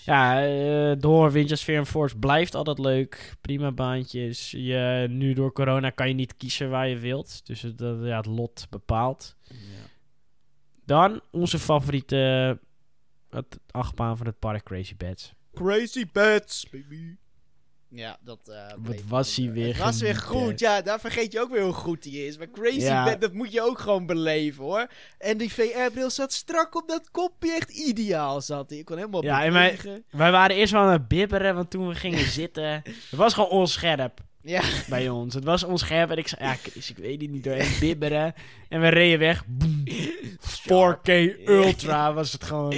Ja, eh door Windjas Fear and Force blijft altijd leuk. Prima baantjes. Je, nu door corona kan je niet kiezen waar je wilt. Dus het, dat- ja, het lot bepaalt. Dan onze favoriete het achtbaan van het park Crazy Bats. Crazy Bats, baby. Ja, dat. eh, Wat was hij eh, weer Het was weer goed, ja. Daar vergeet je ook weer hoe goed hij is. Maar Crazy Ja. Dat moet je ook gewoon beleven hoor. En die VR-bril zat strak op dat kopje. Echt ideaal zat hij. Ik kon helemaal Ja, en wij- waren eerst wel aan het bibberen, want toen we gingen zitten... Het was gewoon onscherp Ja. bij ons. Het was onscherp en ik zei... Ja, Chris, ik weet het niet door. En bibberen. En we reden weg. Boem. 4K Ultra was het gewoon.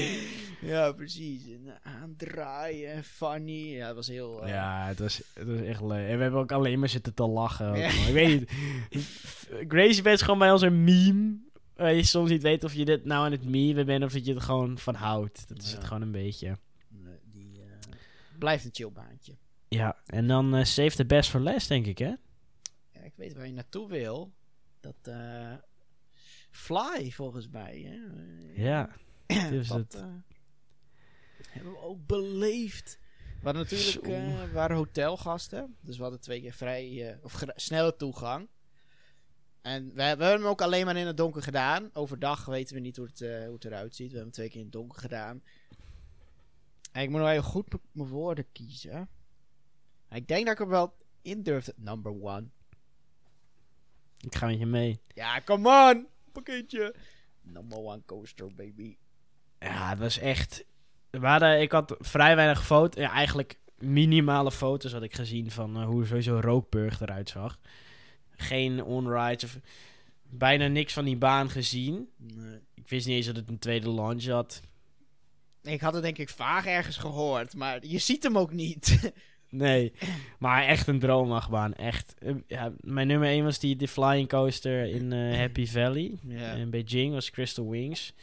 Ja, precies. En eh, aandraaien en funny. Ja, dat was heel... eh, Ja, het was, het was echt leuk. En we hebben ook alleen maar zitten te lachen. Ja. Ik weet niet. Gracie is gewoon bij ons een meme. Waar je soms niet weet of je dit nou aan het meme bent of dat je er gewoon van houdt. Dat is Ja. het gewoon een beetje. nee, die eh, blijft een chill baantje. Ja, en dan eh save the best for last, denk ik, hè? Ja, ik weet waar je naartoe wil. Dat Fly, volgens mij. Hè? Ja. Dus dat het- eh, hebben we ook beleefd. We hadden natuurlijk eh, we waren hotelgasten. Dus we hadden twee keer vrij, eh, of snelle toegang. En we, we hebben hem ook alleen maar in het donker gedaan. Overdag weten we niet hoe het, eh, hoe het eruit ziet. We hebben hem twee keer in het donker gedaan. En ik moet nog even goed mijn woorden kiezen. Ik denk dat ik er wel in durf. Number one. Ik ga met je mee. Ja, come on! Pakketje. Number one coaster, baby. Ja, het was echt... We hadden, ik had vrij weinig foto's. Ja, eigenlijk minimale foto's had ik gezien van eh, hoe sowieso Rookburg eruit zag. Geen on-rides. Of... Bijna niks van die baan gezien. Nee. Ik wist niet eens dat het een tweede launch had. Ik had het denk ik vaag ergens gehoord, maar je ziet hem ook niet. Nee, maar echt een droomachtbaan. Echt. Eh, Ja, mijn nummer 1 was die, die flying coaster in eh, Happy Valley. ja. In Beijing was Crystal Wings.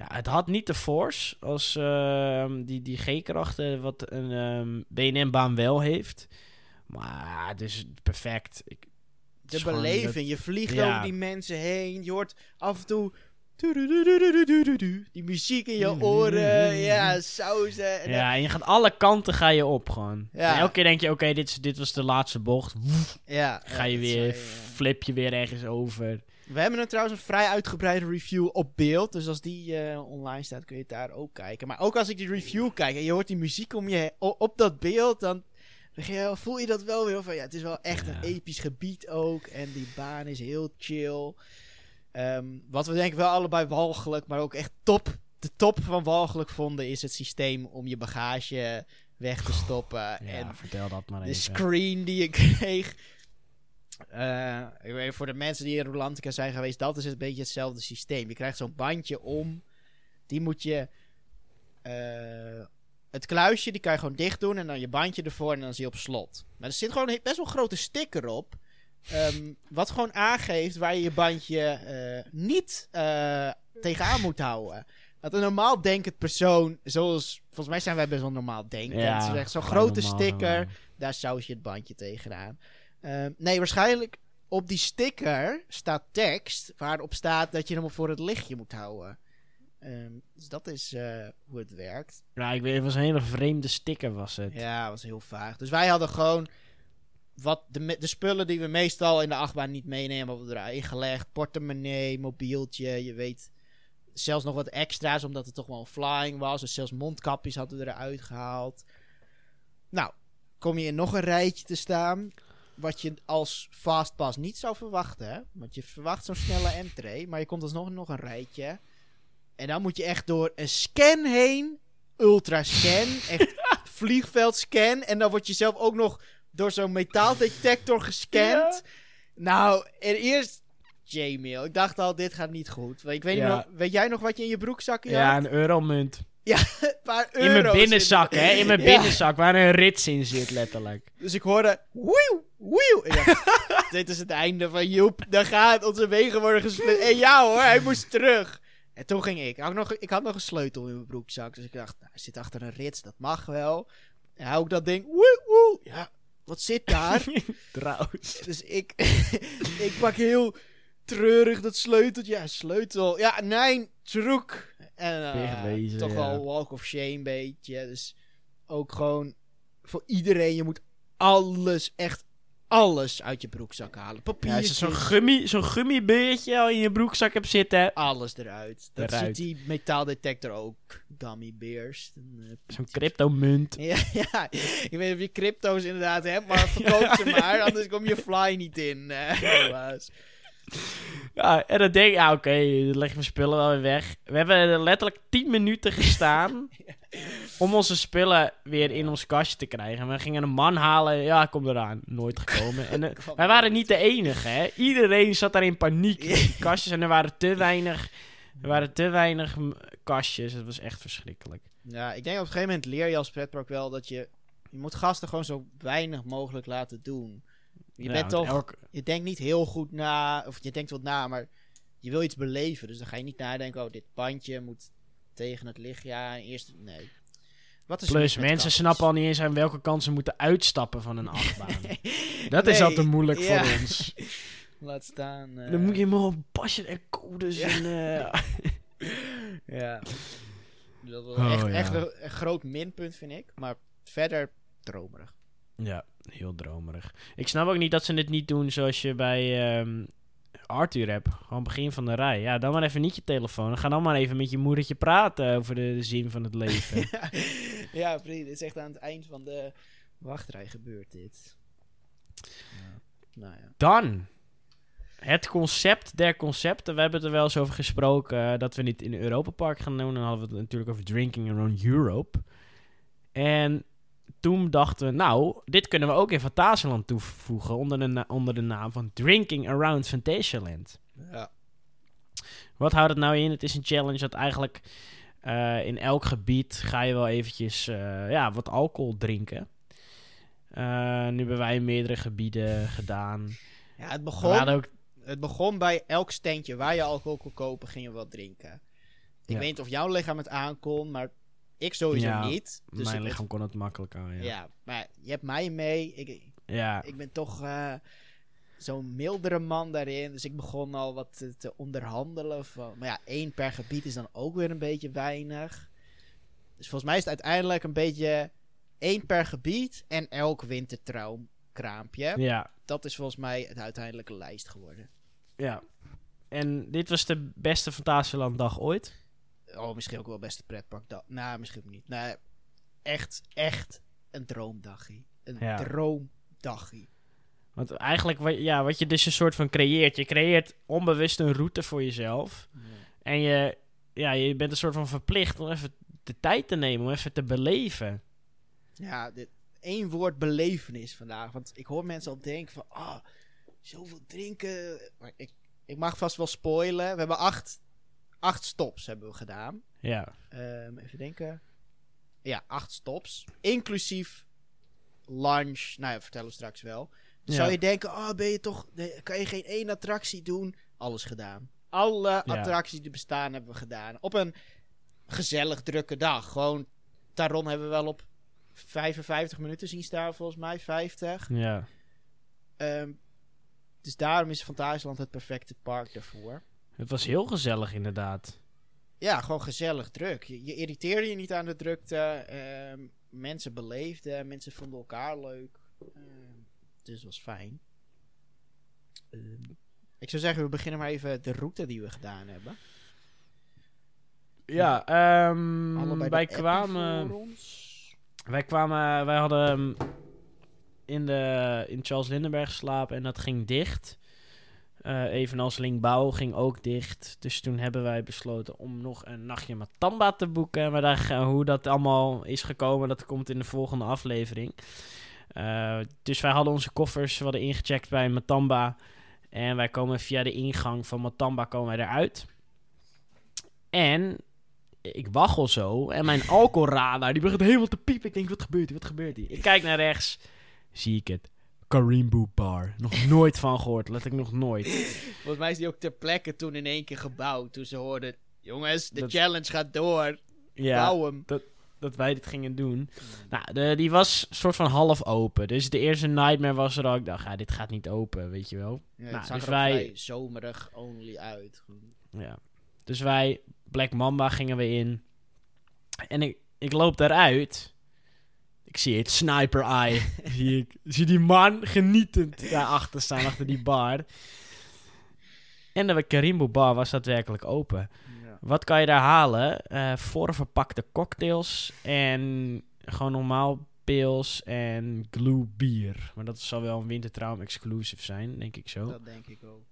Ja, het had niet de force als ehm, die, die G-krachten wat een ehm BNM-baan wel heeft. Maar perfect. Ik, het De is gewoon beleving, je vliegt Ja. over die mensen heen, je hoort af en toe... Die muziek in je oren, ja, sausen. dat- En ja, en je gaat alle kanten ga je op gewoon. Ja. En elke keer denk je, oké, dit, was de laatste bocht. Ja, ga je weer, flip je weer ergens over. We hebben er trouwens een vrij uitgebreide review op beeld. Dus als die eh, online staat, kun je het daar ook kijken. Maar ook als ik die review kijk en je hoort die muziek om je op dat beeld, dan voel je dat wel weer van ja, het is wel echt Ja. een episch gebied ook. En die baan is heel chill. Ehm, wat we denk ik wel allebei walgelijk, maar ook echt top. De top van walgelijk vonden is het systeem om je bagage weg te stoppen. Ja, en vertel dat maar de even. screen die je kreeg. Eh, voor de mensen die in Rolantica zijn geweest, dat is een beetje hetzelfde systeem. Je krijgt zo'n bandje om. Die moet je. eh, het kluisje, die kan je gewoon dicht doen. En dan je bandje ervoor en dan is hij op slot. Maar er zit gewoon een best wel een grote sticker op. ehm, wat gewoon aangeeft waar je je bandje eh, niet tegenaan moet houden. Dat een normaal denkend persoon, zoals. Volgens mij zijn wij best wel normaal denkend. Ja, zo'n grote normaal, sticker. normaal. Daar saus je het bandje tegenaan. Ehm, nee, waarschijnlijk op die sticker staat tekst waarop staat dat je hem voor het lichtje moet houden. Ehm, dus dat is eh, hoe het werkt. Ja, ik weet, het was een hele vreemde sticker was het. Ja, dat was heel vaag. Dus wij hadden gewoon wat de, de spullen die we meestal in de achtbaan niet meenemen, hebben we erin gelegd. Portemonnee, mobieltje, je weet. Zelfs nog wat extra's, omdat het toch wel een flying was. Dus zelfs mondkapjes hadden we eruit gehaald. Nou, kom je in nog een rijtje te staan. Wat je als fastpass niet zou verwachten. Hè? Want je verwacht zo'n snelle entree. Maar je komt alsnog nog een rijtje. En dan moet je echt door een scan heen. Ultra scan. Echt vliegveld scan. En dan word je zelf ook nog door zo'n metaaldetector gescand. Nou, en eerst... J-mail. Ik dacht al, dit gaat niet goed. Ik weet, Ja. nog, weet jij nog wat je in je broekzakken Ja, had? een euromunt. Een paar In mijn euro's binnenzak, hè? In mijn Ja. binnenzak, waar een rits in zit, letterlijk. Dus ik hoorde... Wieuw, wieuw. Dit is het einde van Joep. Dan gaat onze wegen worden gesplit. En ja hoor, hij moest terug. En toen ging ik. Ik had nog, ik had nog een sleutel in mijn broekzak. Dus ik dacht, nou, hij zit achter een rits. Dat mag wel. En hou ik dat ding... Woe, woe. Ja, wat zit daar? Trouwens. Dus ik, ik pak heel treurig dat sleuteltje. Ja, sleutel. Ja, nee, terug. En eh, toch ja. wel walk of shame beetje. Dus ook gewoon voor iedereen. Je moet alles, echt alles uit je broekzak halen. Ja, Papier, als je zo'n gummi, zo'n gummibeertje al in je broekzak hebt zitten. alles eruit. Dat Eruit. ziet die metaaldetector ook. Gummy bears. Dan, eh, Zo'n cryptomunt. Ja, ja, ik weet niet of je crypto's inderdaad hebt, maar verkoop ze maar, anders kom je fly niet in. helaas. Ja, en dan denk ik, ja, oké, dan leg je mijn spullen wel weer weg. We hebben letterlijk 10 minuten gestaan om onze spullen weer in ons kastje te krijgen. We gingen een man halen, ja, kom eraan. Nooit gekomen. En, eh, wij waren niet de enige, hè. Iedereen zat daar in paniek met die kastjes en er waren te weinig, er waren te weinig kastjes. Het was echt verschrikkelijk. Ja, ik denk op een gegeven moment leer je als pretpark wel dat je... Je moet gasten gewoon zo weinig mogelijk laten doen. Je Ja, bent toch... elk- Je denkt niet heel goed na, of je denkt wat na, maar je wil iets beleven. Dus dan ga je niet nadenken, oh, dit bandje moet tegen het licht. Ja, eerst... Nee. Wat is Plus, mensen snappen al niet eens aan welke kant ze moeten uitstappen van een achtbaan. Dat is al te moeilijk ja. voor ons. Laat staan... eh, Dan moet je helemaal pasje en codes Ja. en... eh, Ja. Dat was Oh, echt, ja. echt een, een groot minpunt, vind ik. Maar verder dromerig. Ja, heel dromerig. Ik snap ook niet dat ze dit niet doen zoals je bij ehm, Arthur hebt. Gewoon begin van de rij. Ja, dan maar even niet je telefoon. Ga dan maar even met je moedertje praten over de, de zin van het leven. ja, vriend. Het is echt aan het eind van de wachtrij gebeurt dit. Ja. Nou ja. dan, het concept der concepten. We hebben het er wel eens over gesproken eh, dat we niet in Europa Park gaan doen. Dan hadden we het natuurlijk over Drinking Around Europe. En toen dachten we, nou, dit kunnen we ook in Fantasieland toevoegen onder de, onder de naam van Drinking Around Fantasialand. Ja. Wat houdt het nou in? Het is een challenge dat eigenlijk eh, in elk gebied ga je wel eventjes eh, ja, wat alcohol drinken. Eh, nu hebben wij in meerdere gebieden gedaan. Ja, het begon, ook, het begon bij elk standje waar je alcohol kon kopen, ging je wat drinken. Ik Ja. weet niet of jouw lichaam het aankon, maar ik sowieso Ja, niet. Dus mijn lichaam kon het makkelijk aan. Ja. Ja, maar je hebt mij mee. Ik, ja. ik ben toch eh, zo'n mildere man daarin. Dus ik begon al wat te, te onderhandelen. Van, maar ja, één per gebied is dan ook weer een beetje weinig. Dus volgens mij is het uiteindelijk een beetje één per gebied en elk wintertraumkraampje. ja. Dat is volgens mij het uiteindelijke lijst geworden. Ja. En dit was de beste Fantasieland dag ooit. Oh, misschien ook wel best een pretpark. Nou, misschien niet. Nee, echt, echt een droomdaggie. Een Ja. droomdaggie. Want eigenlijk, wat, ja, wat je dus een soort van creëert. Je creëert onbewust een route voor jezelf. En je, ja, je bent een soort van verplicht om even de tijd te nemen, om even te beleven. Ja, dit, één woord belevenis vandaag. Want ik hoor mensen al denken van... Ah, zoveel drinken. Maar ik, ik mag vast wel spoilen. We hebben acht, acht stops hebben we gedaan. Ja, Ehm, even denken. Ja, acht stops. Inclusief lunch. Nou ja, vertellen we straks wel. Ja. Zou je denken, oh, ben je toch, kan je geen één attractie doen? Alles gedaan. Alle Ja. attracties die bestaan hebben we gedaan. Op een gezellig drukke dag. Gewoon, Taron hebben we wel op 55 minuten zien staan, volgens mij, 50. ja. Ehm, dus daarom is Fantasieland het perfecte park daarvoor. Het was heel gezellig inderdaad. Ja, gewoon gezellig druk. Je, je irriteerde je niet aan de drukte. ehm, mensen beleefden, mensen vonden elkaar leuk. Ehm, dus het was fijn. Ehm, ik zou zeggen, we beginnen maar even de route die we gedaan hebben. Ja, wij kwamen... Wij kwamen, wij hadden in, de, in Charles Lindenberg geslapen en dat ging dicht. Eh, evenals Linkbouw ging ook dicht. Dus toen hebben wij besloten om nog een nachtje Matamba te boeken. Maar daar, ga- hoe dat allemaal is gekomen, dat komt in de volgende aflevering. Eh, dus wij hadden onze koffers, we hadden ingecheckt bij Matamba. En wij komen via de ingang van Matamba komen wij eruit. En ik waggel zo en mijn alcoholradar die begint helemaal te piepen. Ik denk, wat gebeurt hier? Wat gebeurt hier? Ik kijk naar rechts, zie ik het. Karimbo Bar. Nog nooit van gehoord, let ik nog nooit. Volgens mij is die ook ter plekke toen in één keer gebouwd. Toen ze hoorden, jongens, de Dat- challenge gaat door. Ja, Bouw hem. dat wij dit gingen doen. Nou, de, die was soort van half open. Dus de eerste Nightmare was er al. Ik dacht, ja, dit gaat niet open, weet je wel. Ja, Nou, het zag dus er ook wij- zomerig only uit. Ja. Dus wij, Black Mamba, gingen we in. En ik, ik loop daaruit. Ik zie het, sniper eye. zie ik zie die man genietend daarachter staan, achter die bar. En de Karimbo bar was daadwerkelijk open. Ja. Wat kan je daar halen? Eh voorverpakte cocktails en gewoon normaal pils en glue bier. Maar dat zal wel een wintertraum exclusive zijn, denk ik zo. Dat denk ik ook.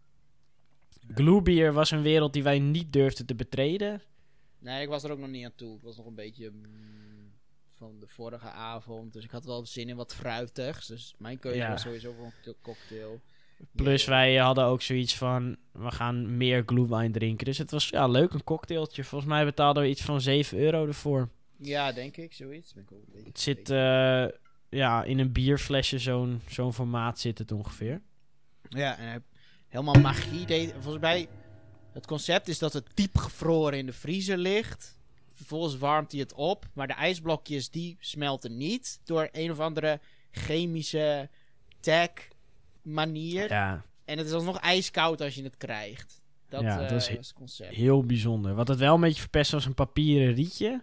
Glue bier was een wereld die wij niet durfden te betreden. Nee, ik was er ook nog niet aan toe. Ik was nog een beetje mm, van de vorige avond. Dus ik had wel zin in wat fruitigs. Dus mijn keuze Ja. was sowieso voor een co- cocktail. Plus Ja. wij hadden ook zoiets van, we gaan meer glühwein drinken. Dus het was ja, leuk, een cocktailtje. Volgens mij betaalden we iets van 7 euro ervoor. Ja, denk ik, zoiets. Ben ik ook een beetje Het zit eh, ja, in een bierflesje, zo'n zo'n formaat zit het ongeveer. Ja, en hij- helemaal magie deed. Volgens mij, het concept is dat het diep gevroren in de vriezer ligt. Vervolgens warmt hij het op. Maar de ijsblokjes, die smelten niet. Door een of andere chemische tag manier. Ja, En het is alsnog ijskoud als je het krijgt. Dat, Ja, eh, dat is he- is het concept. heel bijzonder. Wat het wel een beetje verpest was een papieren rietje.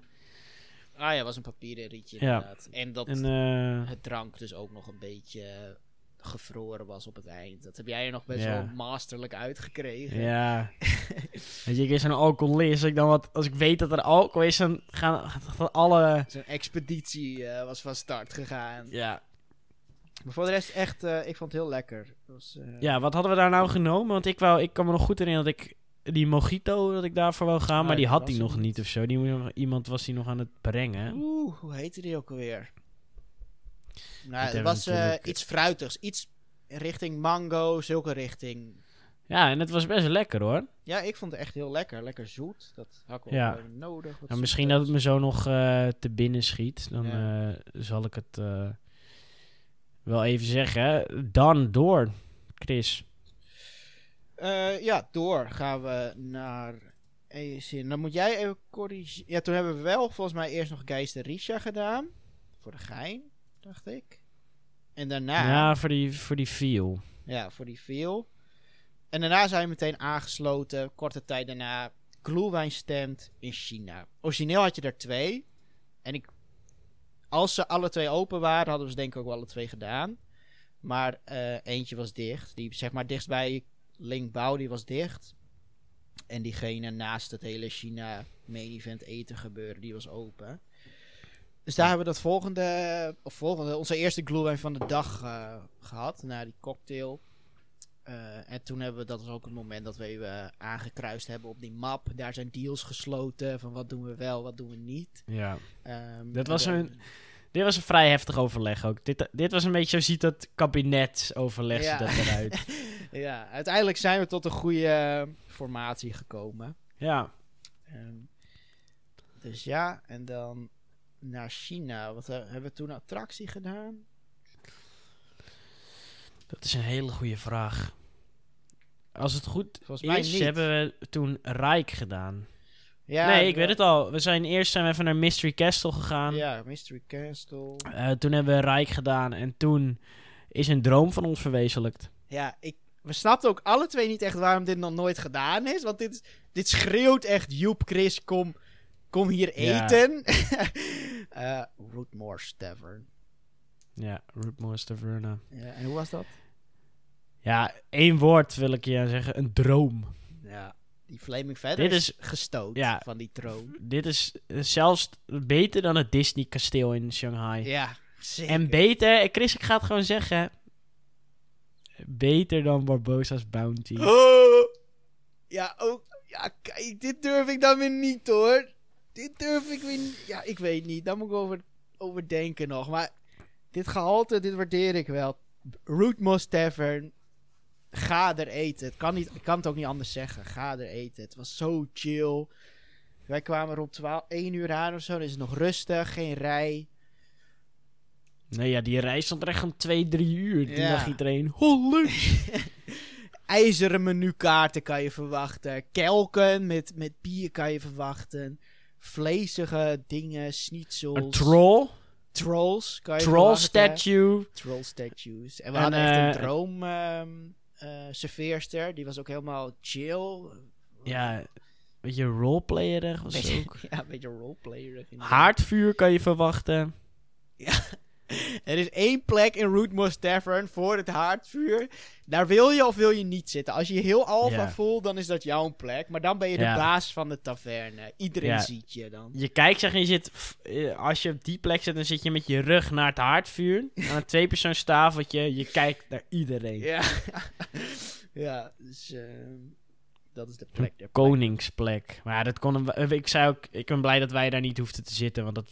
Ah ja, was een papieren rietje Ja. inderdaad. En dat En eh, het drank dus ook nog een beetje gevroren was op het eind. Dat heb jij er nog best Ja. wel masterlijk uitgekregen. ja. Weet je, ik is een alcoholist. Ik, dan wat, als ik weet dat er alcohol is, dan gaan, gaan alle... Zo'n expeditie eh, was van start gegaan. Ja. Maar voor de rest echt, eh, ik vond het heel lekker. Was, eh, Ja, wat hadden we daar nou genomen? Want ik, wou, ik kan me nog goed herinneren dat ik die mojito, dat ik daarvoor wou gaan. Ah, maar die die had hij nog niet. niet of zo. Die, iemand was die nog aan het brengen. Oeh, hoe heette die ook alweer? Nou, het was eh, iets fruitigs. Iets richting mango, zulke richting. Ja, en het was best lekker hoor. Ja, ik vond het echt heel lekker. Lekker zoet. Dat had ik wel Ja. nodig. Nou, misschien dat het me zo nog eh, te binnen schiet. Dan Ja. eh, zal ik het eh, wel even zeggen. Dan door, Chris. Eh, ja, door gaan we naar ESN. Dan moet jij even corrigeren. Ja, toen hebben we wel volgens mij eerst nog Geister Risha gedaan. Voor de gein, dacht ik. En daarna, Ja, voor die, voor die feel. ja, voor die veel. En daarna zijn we meteen aangesloten. Korte tijd daarna, Glühwein stand in China. Origineel had je er twee. En ik, als ze alle twee open waren, hadden we ze denk ik ook wel alle twee gedaan. Maar eh, eentje was dicht. Die zeg maar dichtstbij Lingbao, die was dicht. En diegene naast het hele China main event eten gebeuren, die was open. Dus daar hebben we dat volgende, of volgende, onze eerste glühwein van de dag eh, gehad. Na die cocktail. Eh, en toen hebben we, dat was ook het moment dat we even aangekruist hebben op die map. Daar zijn deals gesloten van wat doen we wel, wat doen we niet. Ja. Ehm, Dat was dan- een- Dit was een vrij heftig overleg ook. Dit, dit was een beetje, zo ziet dat kabinetsoverleg Ja. dat eruit. ja, uiteindelijk zijn we tot een goede formatie gekomen. ja. Ehm, dus ja, en dan naar China. Wat eh, hebben we toen attractie gedaan? Dat is een hele goede vraag. Als het goed Volgens mij is, niet. hebben we toen Rijk gedaan. Ja, nee, ik we- weet het al. We zijn eerst zijn we even naar Mystery Castle gegaan. Ja, Mystery Castle. Eh, toen hebben we Rijk gedaan. En toen is een droom van ons verwezenlijkt. Ja, ik, we snapten ook alle twee niet echt waarom dit nog nooit gedaan is. Want dit, dit schreeuwt echt, Joep, Chris, kom, kom hier eten. Eh Rootmore's Tavern. Ja, Rootmore's Taverna. Ja, en hoe was dat? Ja, één woord wil ik je zeggen. Een droom. Ja, die Flaming Feather Dit is, is- gestoot ja. van die troon. Dit is zelfs beter dan het Disney kasteel in Shanghai. Ja, zeker. En beter, eh, Chris, ik ga het gewoon zeggen. Beter dan Barbosa's Bounty. Oh! Ja, ook. Ja, kijk, dit durf ik dan weer niet hoor. Dit durf ik weer niet. Ja, ik weet niet. Daar moet ik over, over denken nog. Maar dit gehalte, dit waardeer ik wel. Rootmoss Tavern. Ga er eten. Het kan niet, ik kan het ook niet anders zeggen. Ga er eten. Het was zo chill. Wij kwamen rond 12, 1 uur aan of zo. Dan is het nog rustig. Geen rij. Nee, ja, die reis stond er echt om twee, drie uur. Toen Ja. dacht iedereen, leuk. IJzeren menukaarten kan je verwachten. Kelken met, met bier kan je verwachten. Vlezige dingen, schnitzels. Een troll. Trolls kan je Troll statue. Troll statues. En we En, hadden echt eh, een droom ehm eh, serveerster. Die was ook helemaal chill. Ja, weet je, roleplayerig was Beetje- ook. ja, een beetje roleplayer. Haardvuur kan je verwachten. Er is één plek in Rootmoss Tavern voor het haardvuur. Daar wil je of wil je niet zitten. Als je je heel alfa Ja. voelt, dan is dat jouw plek. Maar dan ben je de baas van de taverne. Iedereen ziet je dan. Je kijkt, zeg en je zit... eh, Als je op die plek zit, dan zit je met je rug naar het haardvuur. aan een tweepersoonstafeltje. Je kijkt naar iedereen. Ja, ja dus ehm, dat is de plek. koningsplek. Maar ja, dat kon hem, ik zei ook, ik ben blij dat wij daar niet hoefden te zitten, want dat.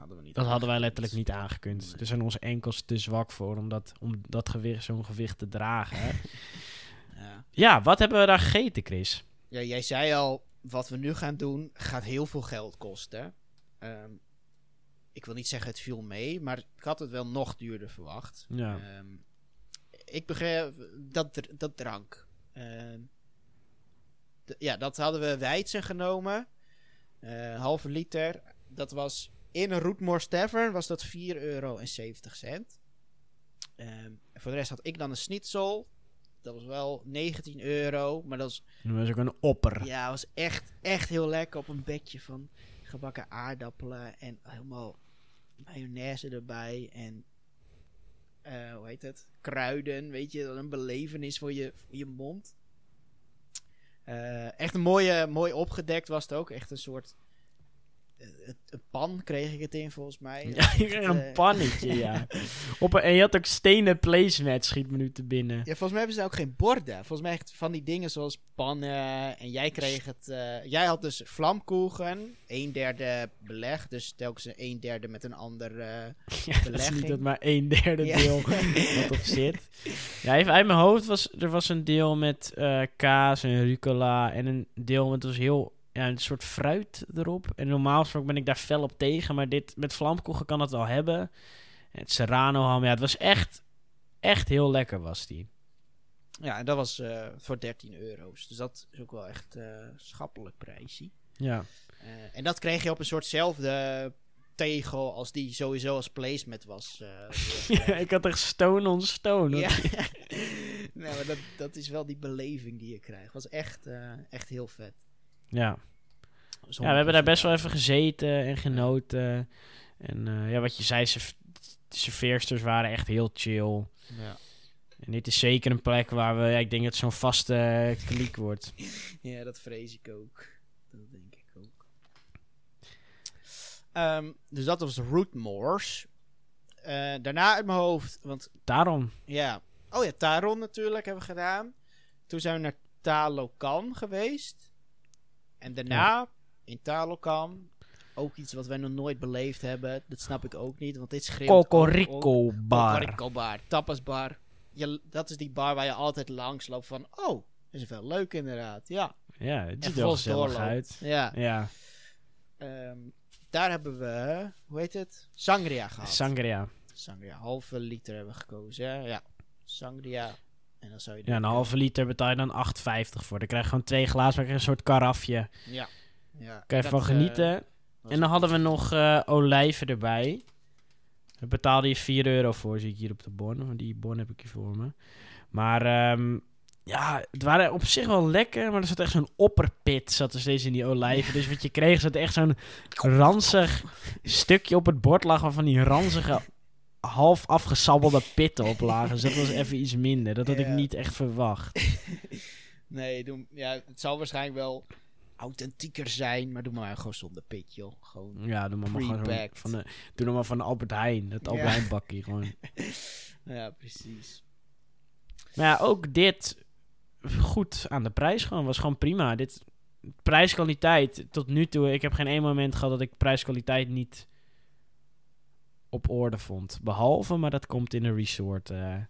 Hadden we niet dat hadden wij letterlijk niet aangekund. Nee. Er zijn onze enkels te zwak voor om dat, om dat gewicht, zo'n gewicht te dragen. Hè? Ja. ja, wat hebben we daar gegeten, Chris? ja, jij zei al, wat we nu gaan doen gaat heel veel geld kosten. Ehm, ik wil niet zeggen het viel mee, maar ik had het wel nog duurder verwacht. Ja. Ehm, ik begreep dat, dat drank. Ehm, d- ja, dat hadden we Weidsen genomen. Eh, halve liter. Dat was in een Rootmore's Tavern was dat 4,70 euro. Ehm, voor de rest had ik dan een schnitzel. Dat was wel 19 euro. Maar dat was, Dat was ook een opper. ja, was echt, echt heel lekker op een bedje van gebakken aardappelen. En helemaal mayonaise erbij. En eh, hoe heet het? Kruiden, weet je, dat een belevenis voor je, voor je mond. Eh, echt een mooie, mooi opgedekt was het ook. Echt een soort een pan kreeg ik het in, volgens mij. Ja, je kreeg een eh, pannetje, ja. Op een, en je had ook stenen placemat, schiet me nu te binnen. Ja, volgens mij hebben ze ook geen borden. Volgens mij echt van die dingen zoals pannen. En jij kreeg het. eh, jij had dus vlamkoegen. Een derde beleg. Dus telkens een derde met een ander. eh, Ja, dat is niet dat maar een derde Ja. deel wat op zit. Ja, even uit mijn hoofd was er was een deel met kaas en rucola en een deel met dus heel ja, een soort fruit erop. En normaal gesproken ben ik daar fel op tegen, maar dit met vlamkoegen kan dat wel hebben. En het serrano ham, ja, het was echt echt heel lekker was die. ja, en dat was eh, voor 13 euro's. Dus dat is ook wel echt eh schappelijk prijsje. Ja. Eh, en dat kreeg je op een soortzelfde tegel als die sowieso als placemat was. ik had echt stone on stone. ja. nou, maar dat, dat is wel die beleving die je krijgt. Was echt, echt heel vet. ja. Ja, we hebben daar best wel even gezeten en genoten. En eh, ja, wat je zei, de serveersters waren echt heel chill. Ja. En dit is zeker een plek waar we, ja, ik denk dat het zo'n vaste eh, kliek wordt. Ja, dat vrees ik ook. Dat denk ik ook. Ehm, dus dat was Rootmoors. Eh daarna uit mijn hoofd, want Daarom. ja. Oh ja, Taron natuurlijk hebben we gedaan. Toen zijn we naar Talokan geweest. En daarna in Talokan ook iets wat wij nog nooit beleefd hebben. Dat snap ik ook niet, want dit schreeuwt Cocorico bar. Cocorico bar, tapasbar. Je, dat is die bar waar je altijd langs loopt van, oh, is wel leuk inderdaad. Ja, Ja, het ziet er wel gezellig uit. ja. Ja, Ehm, daar hebben we, hoe heet het? Sangria gehad. sangria. Sangria, halve liter hebben we gekozen. hè? Ja, sangria. En dan zou je Ja, een halve liter betaal je dan 8,50 voor. Dan krijg je gewoon twee glazen, maar een soort karafje. Ja. Ja. Kan je ervan eh, genieten. En dan hadden we nog eh, olijven erbij. Daar betaalde je 4 euro voor, zie ik hier op de bon. Want die bon heb ik hier voor me. Maar ehm, ja, het waren op zich wel lekker. Maar er zat echt zo'n opperpit zat er steeds in die olijven. Dus wat je kreeg, zat echt zo'n ranzig stukje op het bord lag... waarvan die ranzige, half afgesabbelde pitten op lagen. Dus dat was even iets minder. Dat had ik niet echt verwacht. Nee, ja, het zal waarschijnlijk wel authentieker zijn, maar doe maar gewoon zonder pit, joh. Gewoon. Ja, doe maar, maar gewoon van de, doe nog maar van Albert Heijn. Dat Albert Ja. Heijn bakkie gewoon. Ja, precies. Maar ja, ook dit goed aan de prijs gewoon. Was gewoon prima. Dit prijskwaliteit tot nu toe. Ik heb geen één moment gehad dat ik prijskwaliteit niet op orde vond. Behalve, maar dat komt in een resort eh, Oh ja,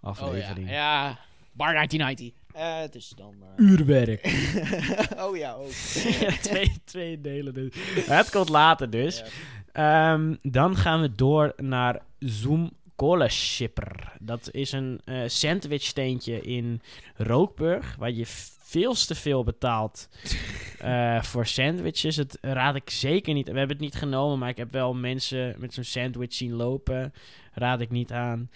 aflevering. ja. Bar 1990. Eh, dus dan... eh, Uurwerk. oh ja, ook. Ja, twee, twee delen dus. Het komt later dus. Ja. Ehm, dan gaan we door naar Zoom Cola Shipper. Dat is een eh sandwichsteentje in Rookburg, waar je veel te veel betaalt eh, voor sandwiches. Dat raad ik zeker niet. We hebben het niet genomen, maar ik heb wel mensen met zo'n sandwich zien lopen. Raad ik niet aan.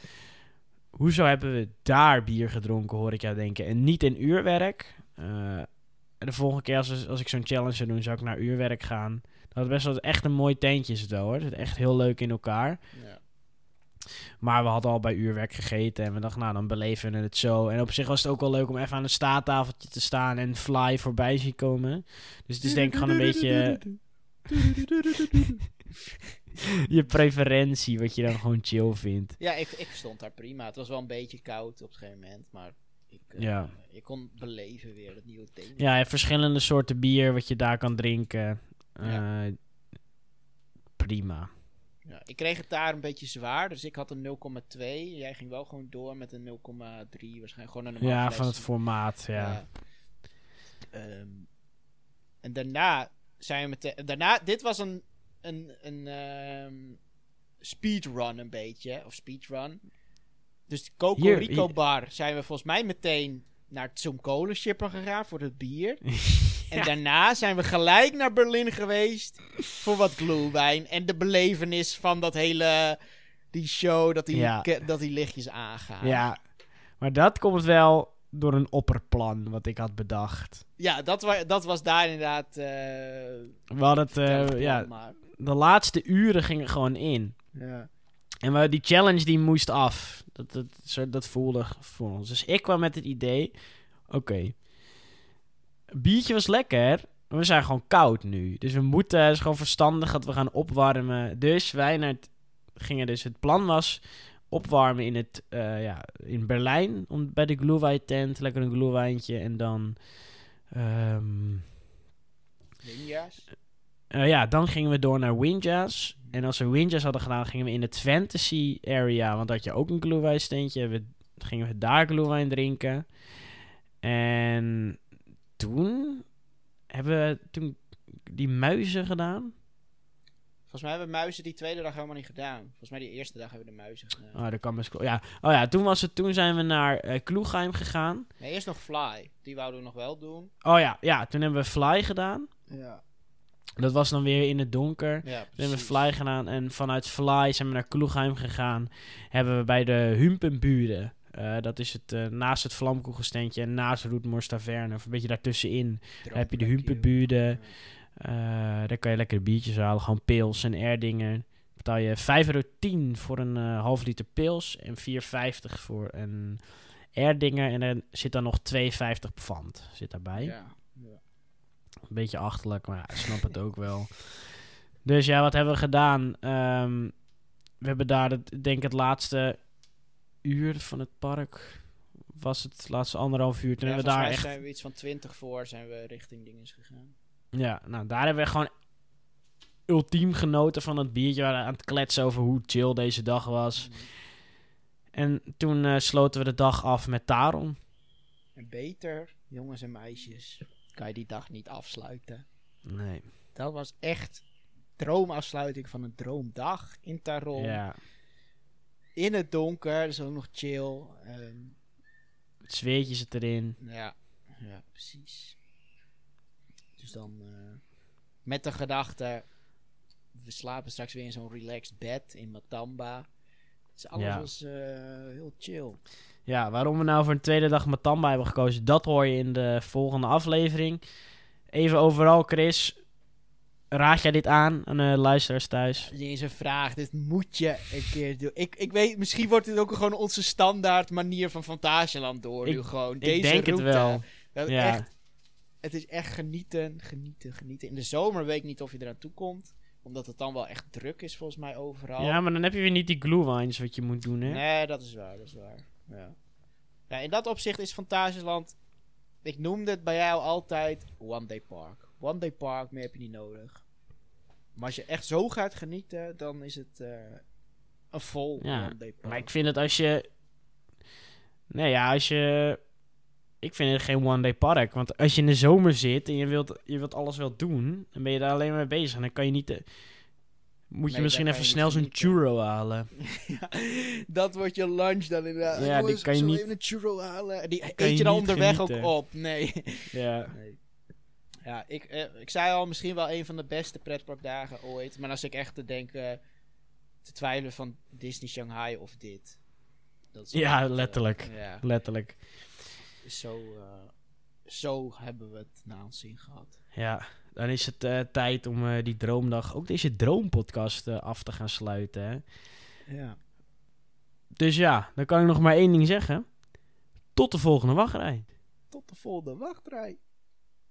Hoezo hebben we daar bier gedronken, hoor ik jou denken. En niet in uurwerk. Eh, de volgende keer als, als ik zo'n challenge zou doen, zou ik naar uurwerk gaan. Dat is best wel echt een mooi tentje is het wel, hoor. Het zit echt heel leuk in elkaar. Ja. Maar we hadden al bij uurwerk gegeten en we dachten, nou, dan beleven we het zo. En op zich was het ook wel leuk om even aan een staattafeltje te staan en Fly voorbij zien komen. Dus het is denk ik gewoon een beetje je preferentie, wat je dan gewoon chill vindt. Ja, ik, ik stond daar prima. Het was wel een beetje koud op een gegeven moment, maar ik, eh, Ja. ik kon beleven weer dat nieuwe thema. Ja, verschillende soorten bier wat je daar kan drinken. Ja. Eh, prima. Ja, ik kreeg het daar een beetje zwaar, dus ik had een 0,2. Jij ging wel gewoon door met een 0,3, waarschijnlijk gewoon een Ja, van het formaat, ja. Ehm, en daarna zijn we meteen... Daarna, dit was een, een, een ehm, speedrun een beetje, of speedrun. Dus de Coco Hier- Rico hier- bar zijn we volgens mij meteen naar Kolen Shipper gegaan voor het bier. En daarna zijn we gelijk naar Berlin geweest voor wat glühwein. En de belevenis van dat hele... Die show, dat die, Ja. dat die lichtjes aangaan. Ja, maar dat komt wel door een opperplan wat ik had bedacht. Ja, dat, wa dat was daar inderdaad... eh, We hadden het, eh, ja, maar- de laatste uren gingen gewoon in. ja. En we, die challenge die moest af. Dat, dat, dat voelde voor ons. Dus ik kwam met het idee: oké, biertje was lekker, we zijn gewoon koud nu. Dus we moeten, het is gewoon verstandig dat we gaan opwarmen. Dus wij naar het, gingen dus, het plan was opwarmen in het, eh, ja, in Berlijn. Om, bij de Glühwein tent, lekker een glühweintje. En dan, eh, ja, dan gingen we door naar Windjazz. En als we Windjazz hadden gedaan, gingen we in het fantasy area. Want daar had je ook een glühwein steentje. We, gingen we daar glühwein drinken. En toen hebben we toen die muizen gedaan. Volgens mij hebben we muizen die tweede dag helemaal niet gedaan. Volgens mij die eerste dag hebben we de muizen gedaan. Oh, dat kan best. Ja. Oh ja, toen was het. Toen zijn we naar eh Kloegheim gegaan. Nee, eerst nog Fly. Die wouden we nog wel doen. Oh ja, ja, toen hebben we Fly gedaan. Ja. Dat was dan weer in het donker. Ja, Toen hebben we. Fly gedaan en vanuit Fly zijn we naar Kloegheim gegaan. Hebben we bij de Humpenburen. eh, dat is het eh, naast het Vlamkoegelsteentje en naast Roetmors Taverne. Of een beetje daartussenin. Daar heb je de Humpenburen. Daar kan je lekker biertjes halen. Gewoon pils en erdingen. Betaal je 5,10 euro voor een eh, half liter pils. En 4,50 voor een erdinger. En er zit dan nog 2,50 pfand. Zit daarbij. Ja. ja. Een beetje achterlijk, maar ja, ik snap het ook wel. Dus ja, wat hebben we gedaan? Ehm, we hebben daar, het, ik denk het laatste uur van het park... Was het laatste anderhalf uur. Toen Ja, hebben we daar echt... zijn we iets van 20 voor zijn we richting dinges gegaan. Ja, nou daar hebben we gewoon ultiem genoten van het biertje. We waren aan het kletsen over hoe chill deze dag was. En toen eh, sloten we de dag af met Taron. En beter, jongens en meisjes, kan je die dag niet afsluiten. Nee. Dat was echt droomafsluiting van een droomdag in Taron. Ja, In het donker, dus ook nog chill. Ehm, het zweertje zit erin. ja, ja, precies. Dus dan eh, met de gedachte, we slapen straks weer in zo'n relaxed bed in Matamba. Dus alles Ja. was eh, heel chill. Ja, waarom we nou voor een tweede dag Matamba hebben gekozen, dat hoor je in de volgende aflevering. Even overal, Chris. Raad jij dit aan aan de luisteraars thuis? Dit is een vraag, dit moet je een keer doen. Ik, ik weet, misschien wordt dit ook gewoon onze standaard manier van Fantasieland door. nu Ik- gewoon. Ik Deze denk het wel. Ja. echt, het is echt genieten, genieten, genieten. In de zomer weet ik niet of je eraan toe komt. Omdat het dan wel echt druk is volgens mij overal. Ja, maar dan heb je weer niet die glühweins wat je moet doen, hè? Nee, dat is waar, dat is waar. Ja. ja, in dat opzicht is Fantasieland... Ik noemde het bij jou altijd One Day Park. One Day Park, meer heb je niet nodig. Maar als je echt zo gaat genieten, dan is het eh, een vol Ja, One Day Park. Maar ik vind het als je... Nee, ja, als je... Ik vind het geen one-day park. Want als je in de zomer zit en je wilt, je wilt alles wel doen... dan ben je daar alleen maar mee bezig. En dan kan je niet... eh, moet je Nee, misschien even je snel zo'n genieten. churro halen. Ja, dat wordt je lunch dan inderdaad. Ja, die kan je niet- even een churro halen? Die eet je je dan onderweg genieten. ook op. Nee. Ja. nee. Ja, ik, eh, ik zei al, misschien wel een van de beste pretparkdagen ooit. Maar als ik echt te denken, te twijfelen van Disney Shanghai of dit. Dat is Ja, eh, letterlijk. ja, Letterlijk. Zo, eh, zo hebben we het na ons zin gehad. Ja, dan is het eh, tijd om eh, die droomdag... ook deze droompodcast af te gaan sluiten, hè? Ja. Dus ja, dan kan ik nog maar één ding zeggen. Tot de volgende wachtrij. Tot de volgende wachtrij.